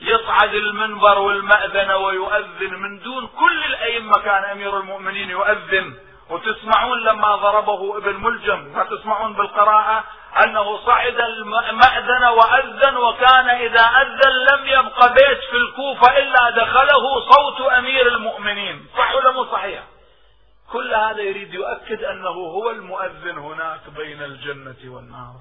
يصعد المنبر والمأذنة ويؤذن من دون كل الأئمة. كان أمير المؤمنين يؤذن. وتسمعون لما ضربه ابن ملجم فتسمعون بالقراءة أنه صعد المأذن وأذن وكان إذا أذن لم يبق بيت في الكوفة إلا دخله صوت أمير المؤمنين. صح ولا مو صحيح؟ كل هذا يريد يؤكد أنه هو المؤذن هناك بين الجنة والنار.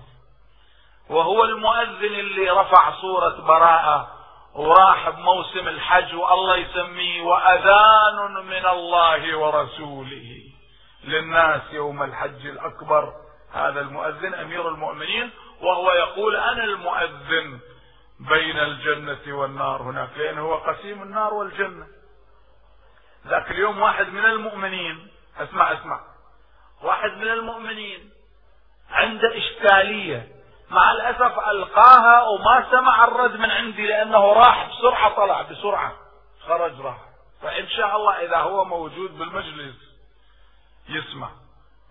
وهو المؤذن اللي رفع صورة براءة وراح بموسم الحج والله يسميه وأذان من الله ورسوله. للناس يوم الحج الأكبر. هذا المؤذن أمير المؤمنين وهو يقول أنا المؤذن بين الجنة والنار. هناك لأنه هو قسيم النار والجنة. ذاك اليوم واحد من المؤمنين اسمع اسمع. واحد من المؤمنين عنده إشكالية مع الأسف ألقاها وما سمع الرد من عندي لأنه راح بسرعة طلع بسرعة. خرج راح. فإن شاء الله إذا هو موجود بالمجلس. يسمع.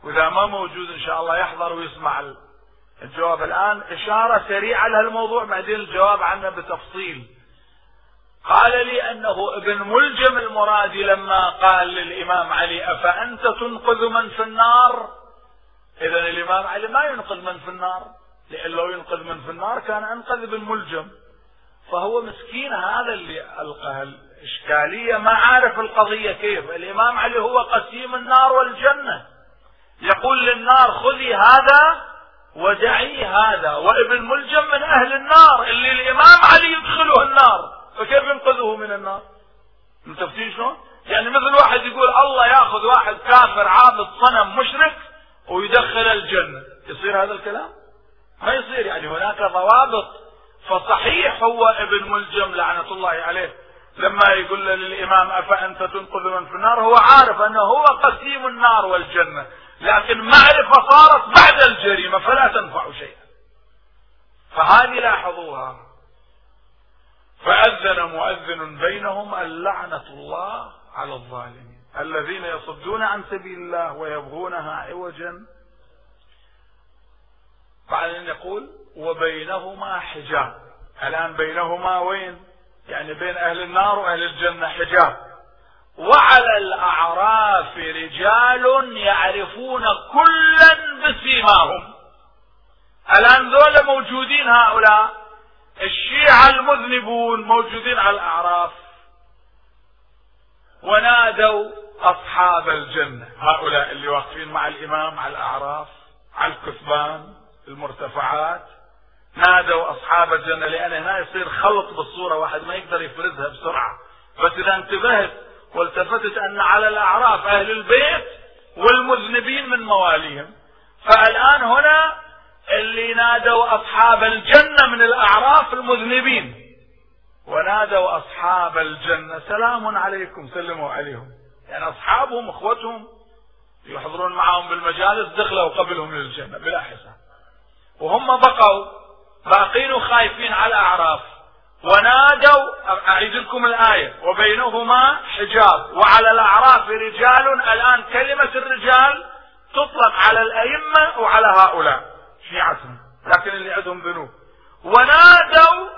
وإذا ما موجود إن شاء الله يحضر ويسمع الجواب. الآن إشارة سريعة لهالموضوع بعدين الجواب عنه بتفصيل. قال لي أنه ابن ملجم المرادي لما قال للإمام علي أفأنت تنقذ من في النار؟ إذا الإمام علي ما ينقذ من في النار لأن لو ينقذ من في النار كان أنقذ ابن ملجم. فهو مسكين هذا اللي ألقى الإشكالية ما عارف القضية كيف. الإمام علي هو قسيم النار والجنة. يقول للنار خذي هذا ودعي هذا. وابن ملجم من أهل النار اللي الإمام علي يدخله النار. فكيف ينقذه من النار؟ متفقين شلون؟ يعني مثل واحد يقول الله ياخذ واحد كافر عابد صنم مشرك ويدخل الجنة. يصير هذا الكلام؟ ما يصير. يعني هناك ضوابط فصحيح هو ابن ملجم لعنة الله عليه. لما يقول للإمام أفأنت تنقذ من في النار هو عارف أنه هو قسيم النار والجنة لكن معرفة صارت بعد الجريمة فلا تنفع شيئا. فهذه لاحظوها. فأذن مؤذن بينهم اللعنة الله على الظالمين. الذين يصدون عن سبيل الله ويبغونها عوجا. بعدين يقول وبينهما حجاب. الآن بينهما وين؟ يعني بين أهل النار وأهل الجنة حجاب. وعلى الأعراف رجال يعرفون كلا بسيماهم. الآن ذولا موجودين هؤلاء؟ الشيعة المذنبون موجودين على الأعراف. ونادوا أصحاب الجنة. هؤلاء اللي واقفين مع الإمام على الأعراف على الكثبان المرتفعات. نادوا أصحاب الجنة لأن هنا يصير خلط بالصورة واحد ما يقدر يفرزها بسرعة. بس إذا انتبهت والتفتت أن على الأعراف أهل البيت والمذنبين من مواليهم. فالآن هنا اللي نادوا أصحاب الجنة من الأعراف المذنبين. ونادوا أصحاب الجنة. سلام عليكم سلموا عليهم. يعني أصحابهم أخوتهم يحضرون معهم بالمجالس دخلوا قبلهم للجنة بلا حساب. وهم بقوا باقين وخايفين على الأعراف. ونادوا أعيد لكم الآية وبينهما حجاب. وعلى الأعراف رجال الآن كلمة الرجال تطلق على الأئمة وعلى هؤلاء. شيعتهم لكن اللي عندهم ذنوب ونادوا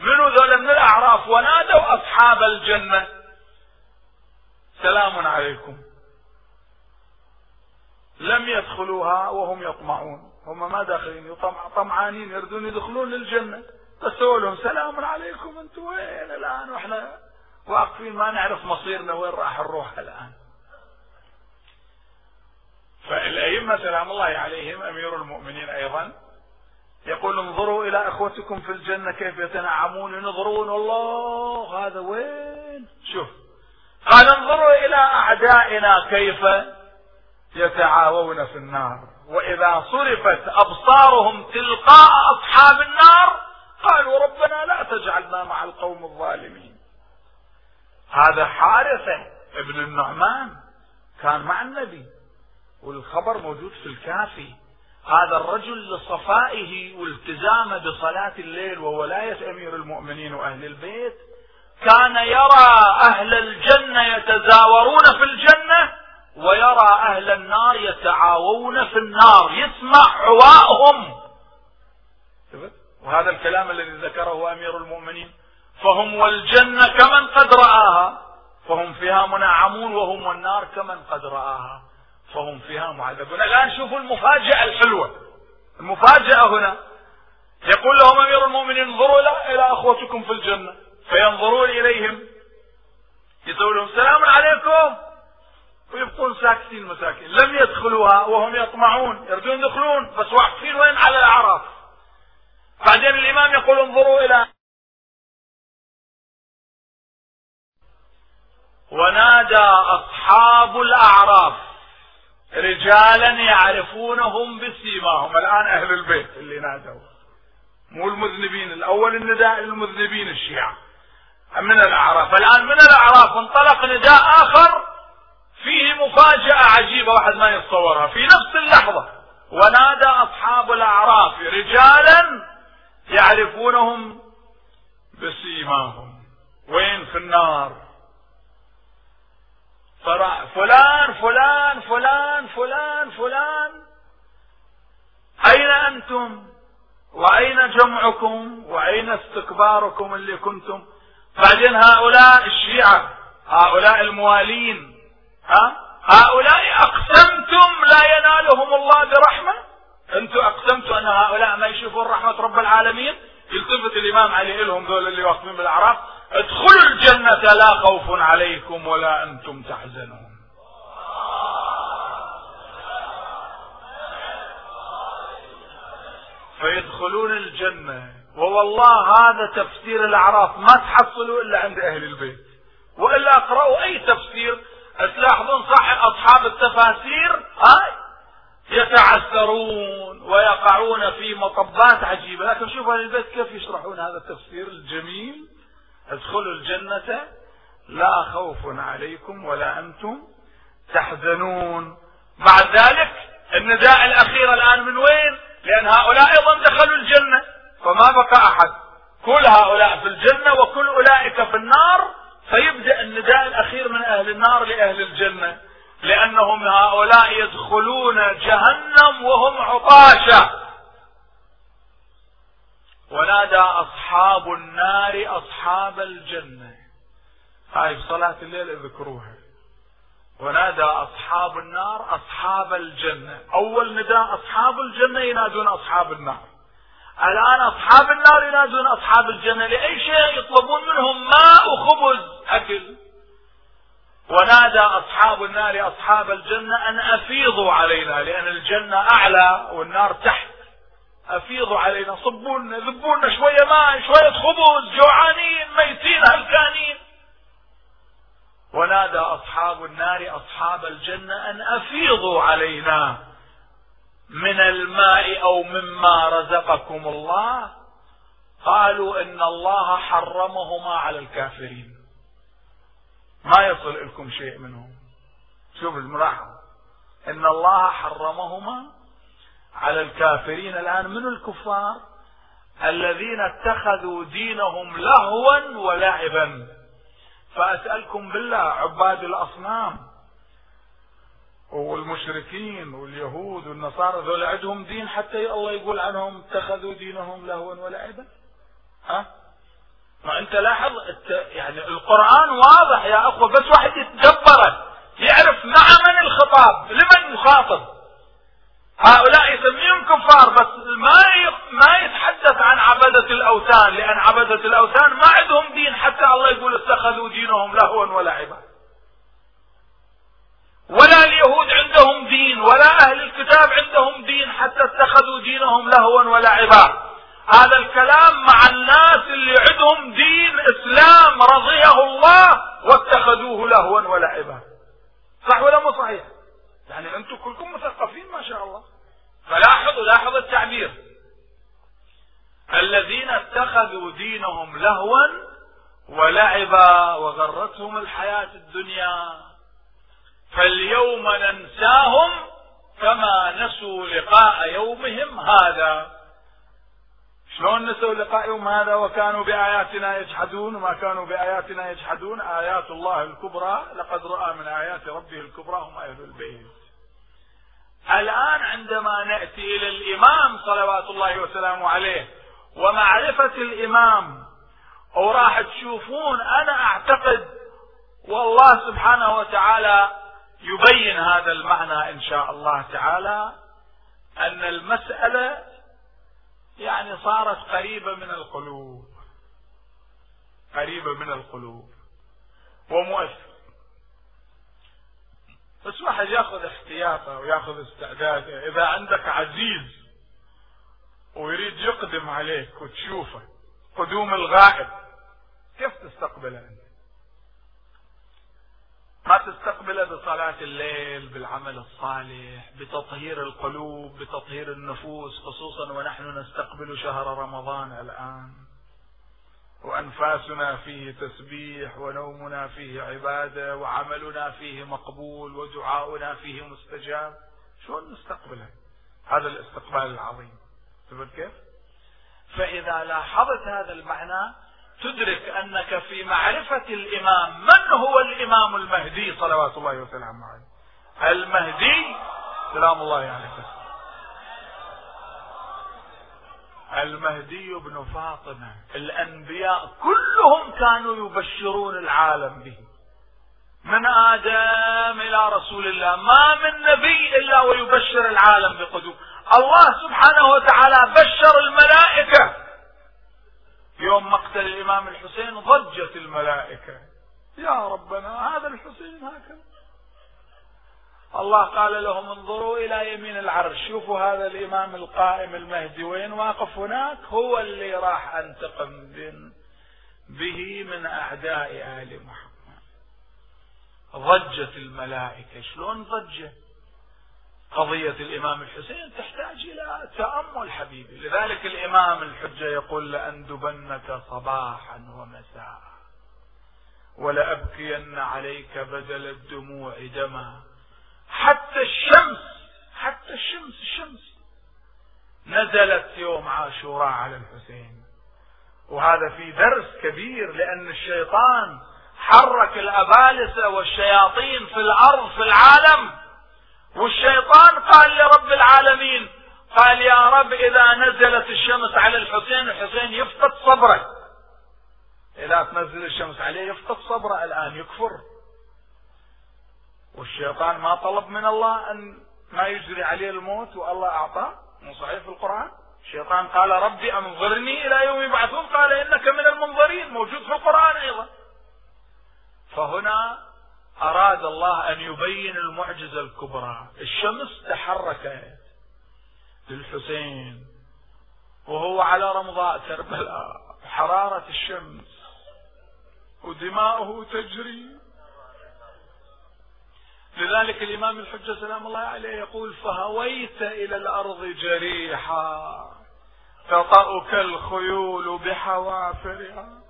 منو ذولا من الأعراف؟ ونادوا أصحاب الجنة. سلام عليكم. لم يدخلوها وهم يطمعون. هم ما داخلين طمعانين يريدون يدخلون للجنة. بس لهم سلام عليكم أنتم وين الآن؟ وإحنا واقفين ما نعرف مصيرنا وين راح نروح الآن. فالأئمة سلام الله عليهم أمير المؤمنين أيضا يقول انظروا إلى أخوتكم في الجنة كيف يتنعمون ينظرون الله هذا وين؟ شوف قال انظروا إلى أعدائنا كيف يتعاوون في النار. وإذا صرفت أبصارهم تلقاء أصحاب النار قالوا ربنا لا تجعلنا مع القوم الظالمين. هذا حارثة ابن النعمان كان مع النبي والخبر موجود في الكافي. هذا الرجل لصفائه والتزامه بصلاة الليل وولاية أمير المؤمنين وأهل البيت كان يرى أهل الجنة يتزاورون في الجنة ويرى أهل النار يتعاوون في النار يسمع عواءهم وهذا الكلام الذي ذكره أمير المؤمنين. فهم والجنة كمن قد رآها فهم فيها منعمون وهم والنار كمن قد رآها. فهم فيها معذبون. الآن شوفوا المفاجأة الحلوة. المفاجأة هنا. يقول لهم أمير المؤمنين انظروا إلى أخوتكم في الجنة. فينظرون إليهم. يقول لهم سلام عليكم. ويبقون ساكتين مساكين. لم يدخلوها وهم يطمعون. يريدون يدخلون بس واقفين وين؟ على الأعراف. بعدين الإمام يقول انظروا إلى ونادى أصحاب الأعراف. رجالا يعرفونهم بسيماهم. الآن أهل البيت اللي نادوا. مو المذنبين. الأول النداء للمذنبين الشيعة. من الأعراف. الآن من الأعراف؟ انطلق نداء آخر. فيه مفاجأة عجيبة واحد ما يتصورها. في نفس اللحظة ونادى أصحاب الأعراف رجالا يعرفونهم بسيماهم. وين؟ في النار. فلان فلان فلان فلان فلان. أين أنتم؟ وأين جمعكم؟ وأين استكباركم اللي كنتم؟ بعدين هؤلاء الشيعة هؤلاء الموالين ها؟ هؤلاء أقسمتم لا ينالهم الله برحمة؟ أنتم أقسمتوا أن هؤلاء ما يشوفون رحمة رب العالمين؟ يلتفت الإمام علي لهم ذول اللي واقفين بالأعراف ادخلوا الجنة لا خوف عليكم ولا أنتم تحزنون. فيدخلون الجنة. ووالله هذا تفسير الأعراف ما تحصلوا إلا عند أهل البيت. وإلا اقرأوا أي تفسير تلاحظون صح أصحاب التفاسير هاي؟ يتعثرون ويقعون في مطبات عجيبة. لكن شوفوا أهل البيت كيف يشرحون هذا التفسير الجميل؟ ادخلوا الجنة لا خوف عليكم ولا أنتم تحزنون. بعد ذلك النداء الأخير الآن من وين؟ لأن هؤلاء أيضا دخلوا الجنة. فما بقى أحد. كل هؤلاء في الجنة وكل أولئك في النار. فيبدأ النداء الأخير من أهل النار لأهل الجنة لأنهم هؤلاء يدخلون جهنم وهم عطاشة. ونادى أصحاب النار أصحاب الجنة. هاي صلاة الليل اذكروها. ونادى أصحاب النار أصحاب الجنة. أول نداء أصحاب الجنة ينادون أصحاب النار. الآن أصحاب النار ينادون أصحاب الجنة لأي شيء يطلبون منهم ماء وخبز. أكل. ونادى أصحاب النار أصحاب الجنة أن أفيضوا علينا لأن الجنة أعلى والنار تحت. أفيضوا علينا صبونا ذبونا شوية ماء شوية خبز جوعانين ميتين هلكانين. ونادى أصحاب النار أصحاب الجنة أن أفيضوا علينا. من الماء أو مما رزقكم الله قالوا إن الله حرمهما على الكافرين. ما يصل لكم شيء منهم. شوف الملاحظة. إن الله حرمهما على الكافرين. الآن من الكفار الذين اتخذوا دينهم لهوا ولعبا؟ فأسألكم بالله عباد الأصنام والمشركين واليهود والنصارى ذول عندهم دين حتى الله يقول عنهم اتخذوا دينهم لهوا ولعبا ها؟ ما انت لاحظ؟ يعني القرآن واضح يا اخوة بس واحد يتدبره يعرف مع من الخطاب لمن يخاطب. هؤلاء يسميهم كفار بس ما ما يتحدث عن عبدة الأوثان لأن عبدة الأوثان ما عندهم دين حتى الله يقول اتخذوا دينهم لهوا ولعبا ولا اليهود عندهم دين ولا أهل الكتاب عندهم دين حتى اتخذوا دينهم لهوا ولعبا. هذا الكلام مع الناس اللي عندهم دين إسلام رضيه الله واتخذوه لهوا ولعبا. صح ولا مو صحيح؟ يعني أنتم كلكم مثقفين ما شاء الله. فلاحظوا لاحظوا التعبير. الذين اتخذوا دينهم لهوا ولعبا وغرتهم الحياة الدنيا. فاليوم ننساهم كما نسوا لقاء يومهم هذا. شلون نسوا لقاء يوم هذا؟ وكانوا بآياتنا يجحدون وما كانوا بآياتنا يجحدون. آيات الله الكبرى لقد رأى من آيات ربه الكبرى هم أهل البيت. الآن عندما نأتي إلى الإمام صلوات الله وسلامه عليه ومعرفة الإمام وراح تشوفون أنا أعتقد والله سبحانه وتعالى يبين هذا المعنى إن شاء الله تعالى أن المسألة يعني صارت قريبة من القلوب قريبة من القلوب ومؤثر. بس واحد ياخذ احتياطه وياخذ استعداده. إذا عندك عزيز ويريد يقدم عليك وتشوفه قدوم الغائب كيف تستقبله أنت ما تستقبله بصلاة الليل بالعمل الصالح بتطهير القلوب بتطهير النفوس خصوصا ونحن نستقبل شهر رمضان الآن. وأنفاسنا فيه تسبيح ونومنا فيه عبادة وعملنا فيه مقبول ودعاؤنا فيه مستجاب. شلون نستقبله؟ هذا الاستقبال العظيم. كيف؟ فإذا لاحظت هذا المعنى تدرك أنك في معرفة الإمام. من هو الإمام المهدي؟ صلوات الله وسلامه عليه. المهدي سلام الله عليه المهدي بن فاطمة. الأنبياء كلهم كانوا يبشرون العالم به. من آدم إلى رسول الله. ما من نبي إلا ويبشر العالم بقدوم. الله سبحانه وتعالى بشر الملائكة. يوم مقتل الإمام الحسين ضجت الملائكة. يا ربنا هذا الحسين هكذا. الله قال لهم انظروا إلى يمين العرش. شوفوا هذا الإمام القائم المهدي وين واقف هناك؟ هو اللي راح أنتقم به من أعداء آل محمد. ضجت الملائكة. شلون ضجت؟ قضية الإمام الحسين تحتاج إلى تأمل حبيبي. لذلك الإمام الحجة يقول لأندبنك صباحا ومساء ولأبكين عليك بدل الدموع دما. حتى الشمس حتى الشمس الشمس نزلت يوم عاشوراء على الحسين. وهذا في درس كبير لأن الشيطان حرك الأبالسة والشياطين في الأرض في العالم. والشيطان قال لرب العالمين قال يا رب إذا نزلت الشمس على الحسين الحسين يفقد صبره إذا تنزل الشمس عليه يفقد صبره الآن يكفر. والشيطان ما طلب من الله أن ما يجري عليه الموت والله أعطاه مو صحيح في القرآن؟ الشيطان قال ربي أنظرني إلى يوم يبعثون قال إنك من المنظرين. موجود في القرآن أيضا. فهنا أراد الله أن يبين المعجزة الكبرى. الشمس تحركت للحسين وهو على رمضاء كربلاء. حرارة الشمس ودماؤه تجري. لذلك الإمام الحجة سلام الله عليه يقول فهويت إلى الأرض جريحا تطأك الخيول بحوافرها.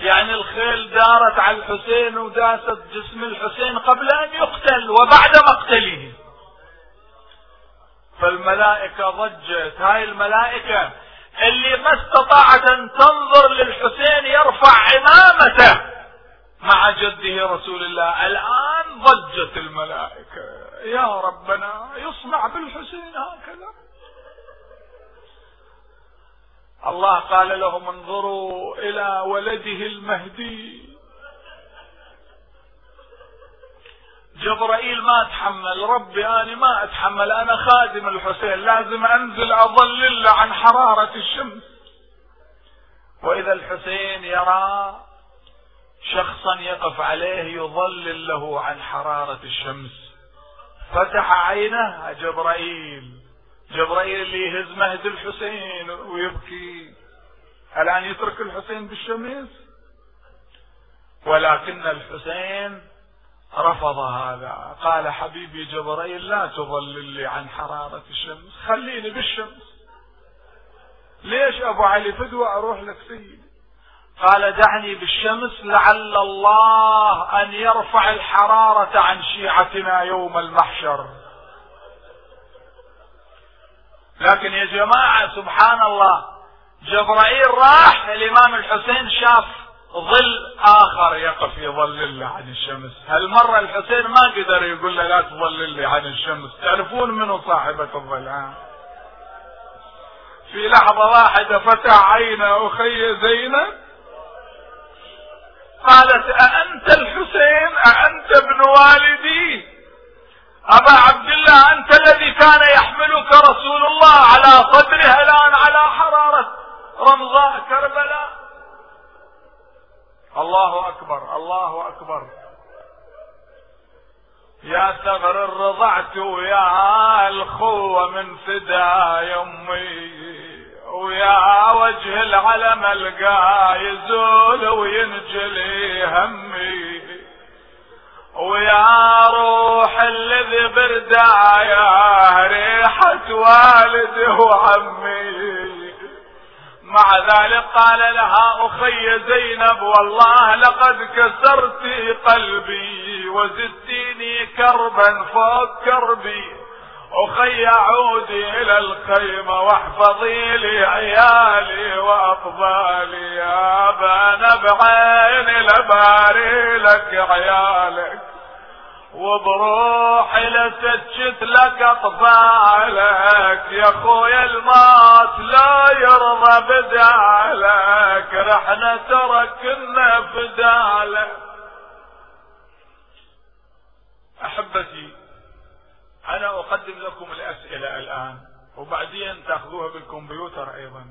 يعني الخيل دارت على الحسين وداست جسم الحسين قبل أن يقتل وبعد مقتله. فالملائكة ضجت. هاي الملائكة اللي ما استطاعت أن تنظر للحسين يرفع عمامته مع جده رسول الله. الآن ضجت الملائكة. يا ربنا يصنع بالحسين هكذا. الله قال لهم انظروا إلى ولده المهدي. جبرائيل ما تحمل ربي أنا ما أتحمل أنا خادم الحسين لازم أنزل أظلل عن حرارة الشمس. وإذا الحسين يرى شخصا يقف عليه يظلل له عن حرارة الشمس. فتح عينه جبرائيل. جبرائيل اللي يهز مهد الحسين ويبكي. الآن يترك الحسين بالشمس ولكن الحسين رفض هذا. قال حبيبي جبرائيل لا تظلل لي عن حرارة الشمس خليني بالشمس. ليش أبو علي فدوى أروح لك سيدي؟ قال دعني بالشمس لعل الله أن يرفع الحرارة عن شيعتنا يوم المحشر. لكن يا جماعة سبحان الله جبرائيل راح الامام الحسين شاف ظل آخر يقف يظلل عن الشمس. هالمرة الحسين ما قدر يقول له لا تظلل عن الشمس. تعرفون منو صاحبة الظلام؟ في لحظة واحدة فتح عينه أخي زينب. قالت أأنت الحسين؟ أأنت ابن والدي؟ أبا عبد الله أنت الذي كان يحملك رسول الله على صدره الآن على حرارة رمضاء كربلاء. الله أكبر الله أكبر. يا ثغر الرضعت ويا الخوة من فدا يمي ويا وجه العلم القا يزول وينجلي همي. ويا روح الذي بردايا ريحة والدي وعمي. مع ذلك قال لها أخي زينب والله لقد كسرت قلبي وزدتيني كربا فوق كربي. أخي عودي إلى الخيمة واحفظي لي عيالي واقبالي يا بان بعيني لباري لك عيالك. وبروحي لسجت لك أطفالك. يا خويا الموت لا يرضى بدالك رحنا تركنا فدالك أحبتي أنا أقدم لكم الأسئلة الآن وبعدين تأخذوها بالكمبيوتر أيضا.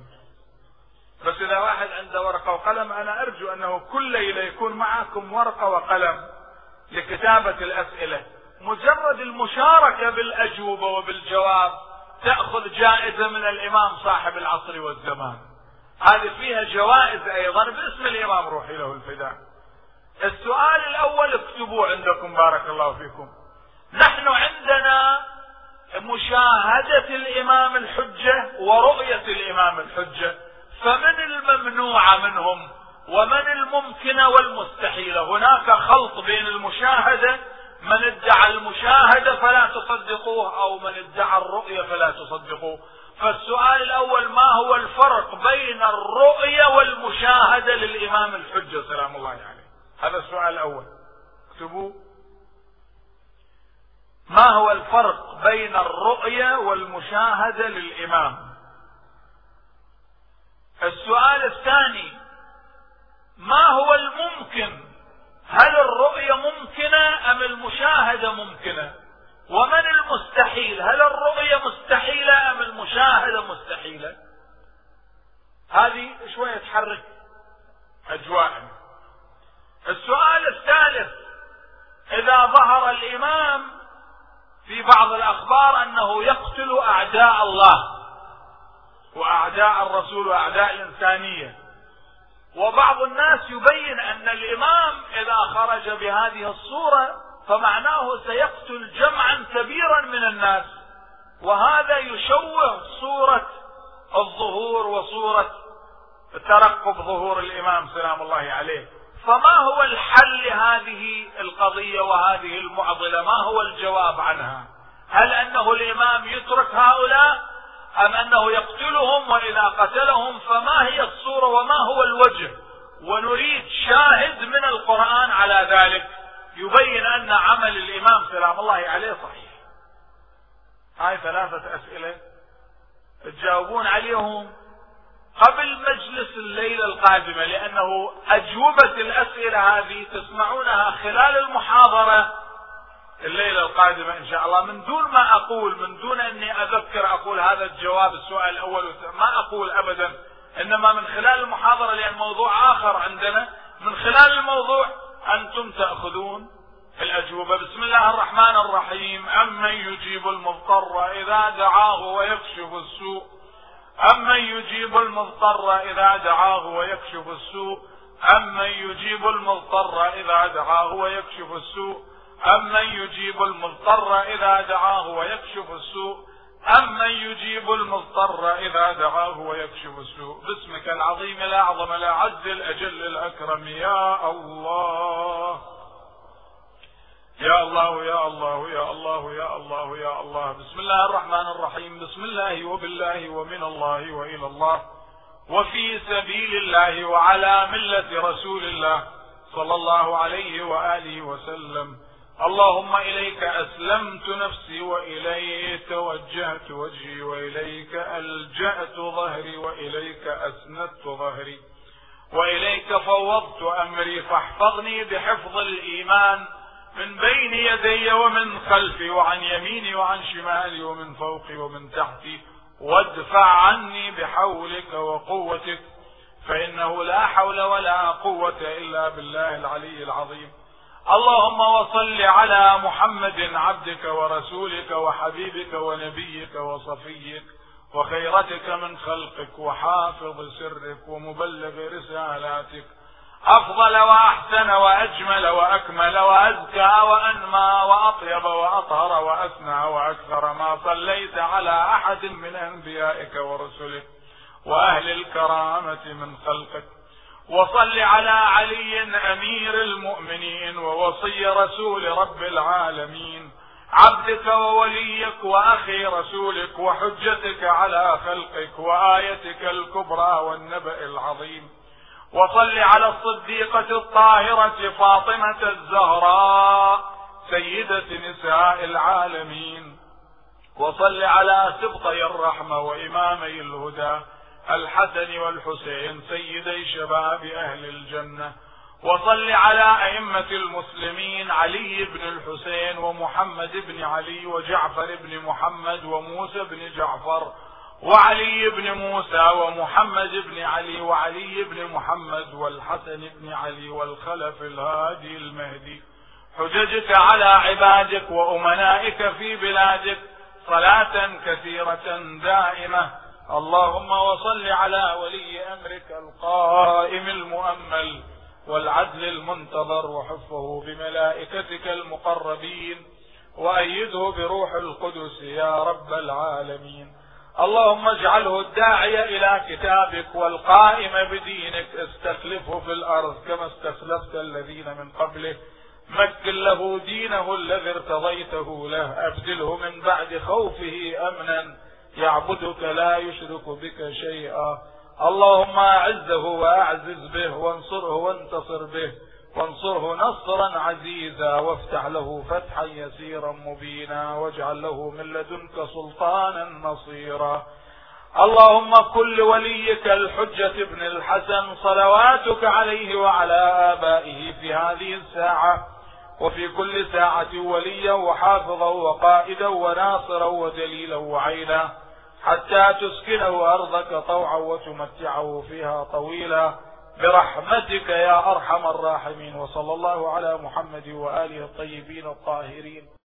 بس إذا واحد عنده ورقة وقلم أنا أرجو أنه كل ليلة يكون معكم ورقة وقلم لكتابة الأسئلة. مجرد المشاركة بالأجوبة وبالجواب تأخذ جائزة من الإمام صاحب العصر والزمان. هذه فيها جوائز أيضا باسم الإمام روحي له الفداء. السؤال الأول اكتبوه عندكم بارك الله فيكم. نحن عندنا مشاهدة الإمام الحجة ورؤية الإمام الحجة. فمن الممنوعة منهم ومن الممكن والمستحيل. هناك خلط بين المشاهدة. من ادعى المشاهدة فلا تصدقوه أو من ادعى الرؤية فلا تصدقوه. فالسؤال الأول ما هو الفرق بين الرؤية والمشاهدة للإمام الحجة؟ سلام الله عليه. هذا السؤال الأول. اكتبوا. ما هو الفرق بين الرؤية والمشاهدة للإمام؟ السؤال الثاني ما هو الممكن؟ هل الرؤية ممكنة أم المشاهدة ممكنة؟ ومن المستحيل؟ هل الرؤية مستحيلة أم المشاهدة مستحيلة؟ هذه شوية تحرك أجواءنا. السؤال الثالث إذا ظهر الإمام في بعض الأخبار أنه يقتل أعداء الله وأعداء الرسول وأعداء الإنسانية. وبعض الناس يبين أن الإمام إذا خرج بهذه الصورة فمعناه سيقتل جمعا كبيرا من الناس. وهذا يشوه صورة الظهور وصورة ترقب ظهور الإمام سلام الله عليه. فما هو الحل لهذه القضية وهذه المعضلة؟ ما هو الجواب عنها؟ هل أنه الإمام يترك هؤلاء أم أنه يقتلهم وإذا قتلهم؟ فما هي الصورة وما هو الوجه؟ ونريد شاهد من القرآن على ذلك. يبين أن عمل الإمام سلام الله عليه صحيح. هاي ثلاثة أسئلة تجاوبون عليهم. قبل مجلس الليلة القادمة لأنه أجوبة الأسئلة هذه تسمعونها خلال المحاضرة الليلة القادمة إن شاء الله. من دون ما أقول من دون أني أذكر أقول هذا الجواب السؤال الأول ما أقول أبدا إنما من خلال المحاضرة لأن موضوع آخر عندنا. من خلال الموضوع أنتم تأخذون الأجوبة. بسم الله الرحمن الرحيم. أمن يجيب المضطر إذا دعاه ويكشف السوء. أمن يجيب المضطر إذا دعاه ويكشف السوء؟ أمن يجيب المضطر إذا دعاه ويكشف السوء؟ أمن يجيب المضطر إذا دعاه ويكشف السوء؟ أمن يجيب المضطر إذا دعاه ويكشف السوء؟ باسمك العظيم الأعظم الأعز الأجل الأكرم يا الله. يا الله يا الله يا الله يا الله يا الله. بسم الله الرحمن الرحيم. بسم الله وبالله ومن الله وإلى الله. وفي سبيل الله وعلى ملة رسول الله صلى الله عليه وآله وسلم. اللهم إليك أسلمت نفسي وإليك وجهت وجهي وإليك ألجأت ظهري وإليك أسندت ظهري. وإليك فوضت أمري فاحفظني بحفظ الإيمان. من بين يدي ومن خلفي وعن يميني وعن شمالي ومن فوقي ومن تحتي وادفع عني بحولك وقوتك فإنه لا حول ولا قوة إلا بالله العلي العظيم. اللهم وصل على محمد عبدك ورسولك وحبيبك ونبيك وصفيك وخيرتك من خلقك وحافظ سرك ومبلغ رسالاتك. أفضل وأحسن وأجمل وأكمل وأزكى وأنمى وأطيب وأطهر واسنى وأكثر ما صليت على أحد من أنبيائك ورسلك وأهل الكرامة من خلقك. وصل على علي أمير المؤمنين ووصي رسول رب العالمين. عبدك ووليك وأخي رسولك وحجتك على خلقك وآيتك الكبرى والنبأ العظيم. وصل على الصديقة الطاهرة فاطمة الزهراء سيدة نساء العالمين. وصل على سبطي الرحمة وإمامي الهدى الحسن والحسين سيدي شباب أهل الجنة. وصل على أئمة المسلمين علي بن الحسين ومحمد بن علي وجعفر بن محمد وموسى بن جعفر وعلي بن موسى ومحمد بن علي وعلي بن محمد والحسن بن علي والخلف الهادي المهدي. حججت على عبادك وأمنائك في بلادك صلاة كثيرة دائمة. اللهم وصل على ولي أمرك القائم المؤمل والعدل المنتظر وحفه بملائكتك المقربين. وأيده بروح القدس يا رب العالمين. اللهم اجعله الداعي إلى كتابك والقائم بدينك. استخلفه في الأرض كما استخلفت الذين من قبله. مكن له دينه الذي ارتضيته له. أبدله من بعد خوفه أمنا. يعبدك لا يشرك بك شيئا. اللهم أعزه وأعزز به وانصره وانتصر به. وانصره نصرا عزيزا وافتح له فتحا يسيرا مبينا واجعل له من لدنك سلطانا نصيرا. اللهم كل وليك الحجة ابن الحسن صلواتك عليه وعلى آبائه في هذه الساعة وفي كل ساعة وليا وحافظا وقائدا وناصرا ودليلا وعينا حتى تسكنه أرضك طوعا وتمتعه فيها طويلا. برحمتك يا أرحم الراحمين وصلى الله على محمد وآله الطيبين الطاهرين.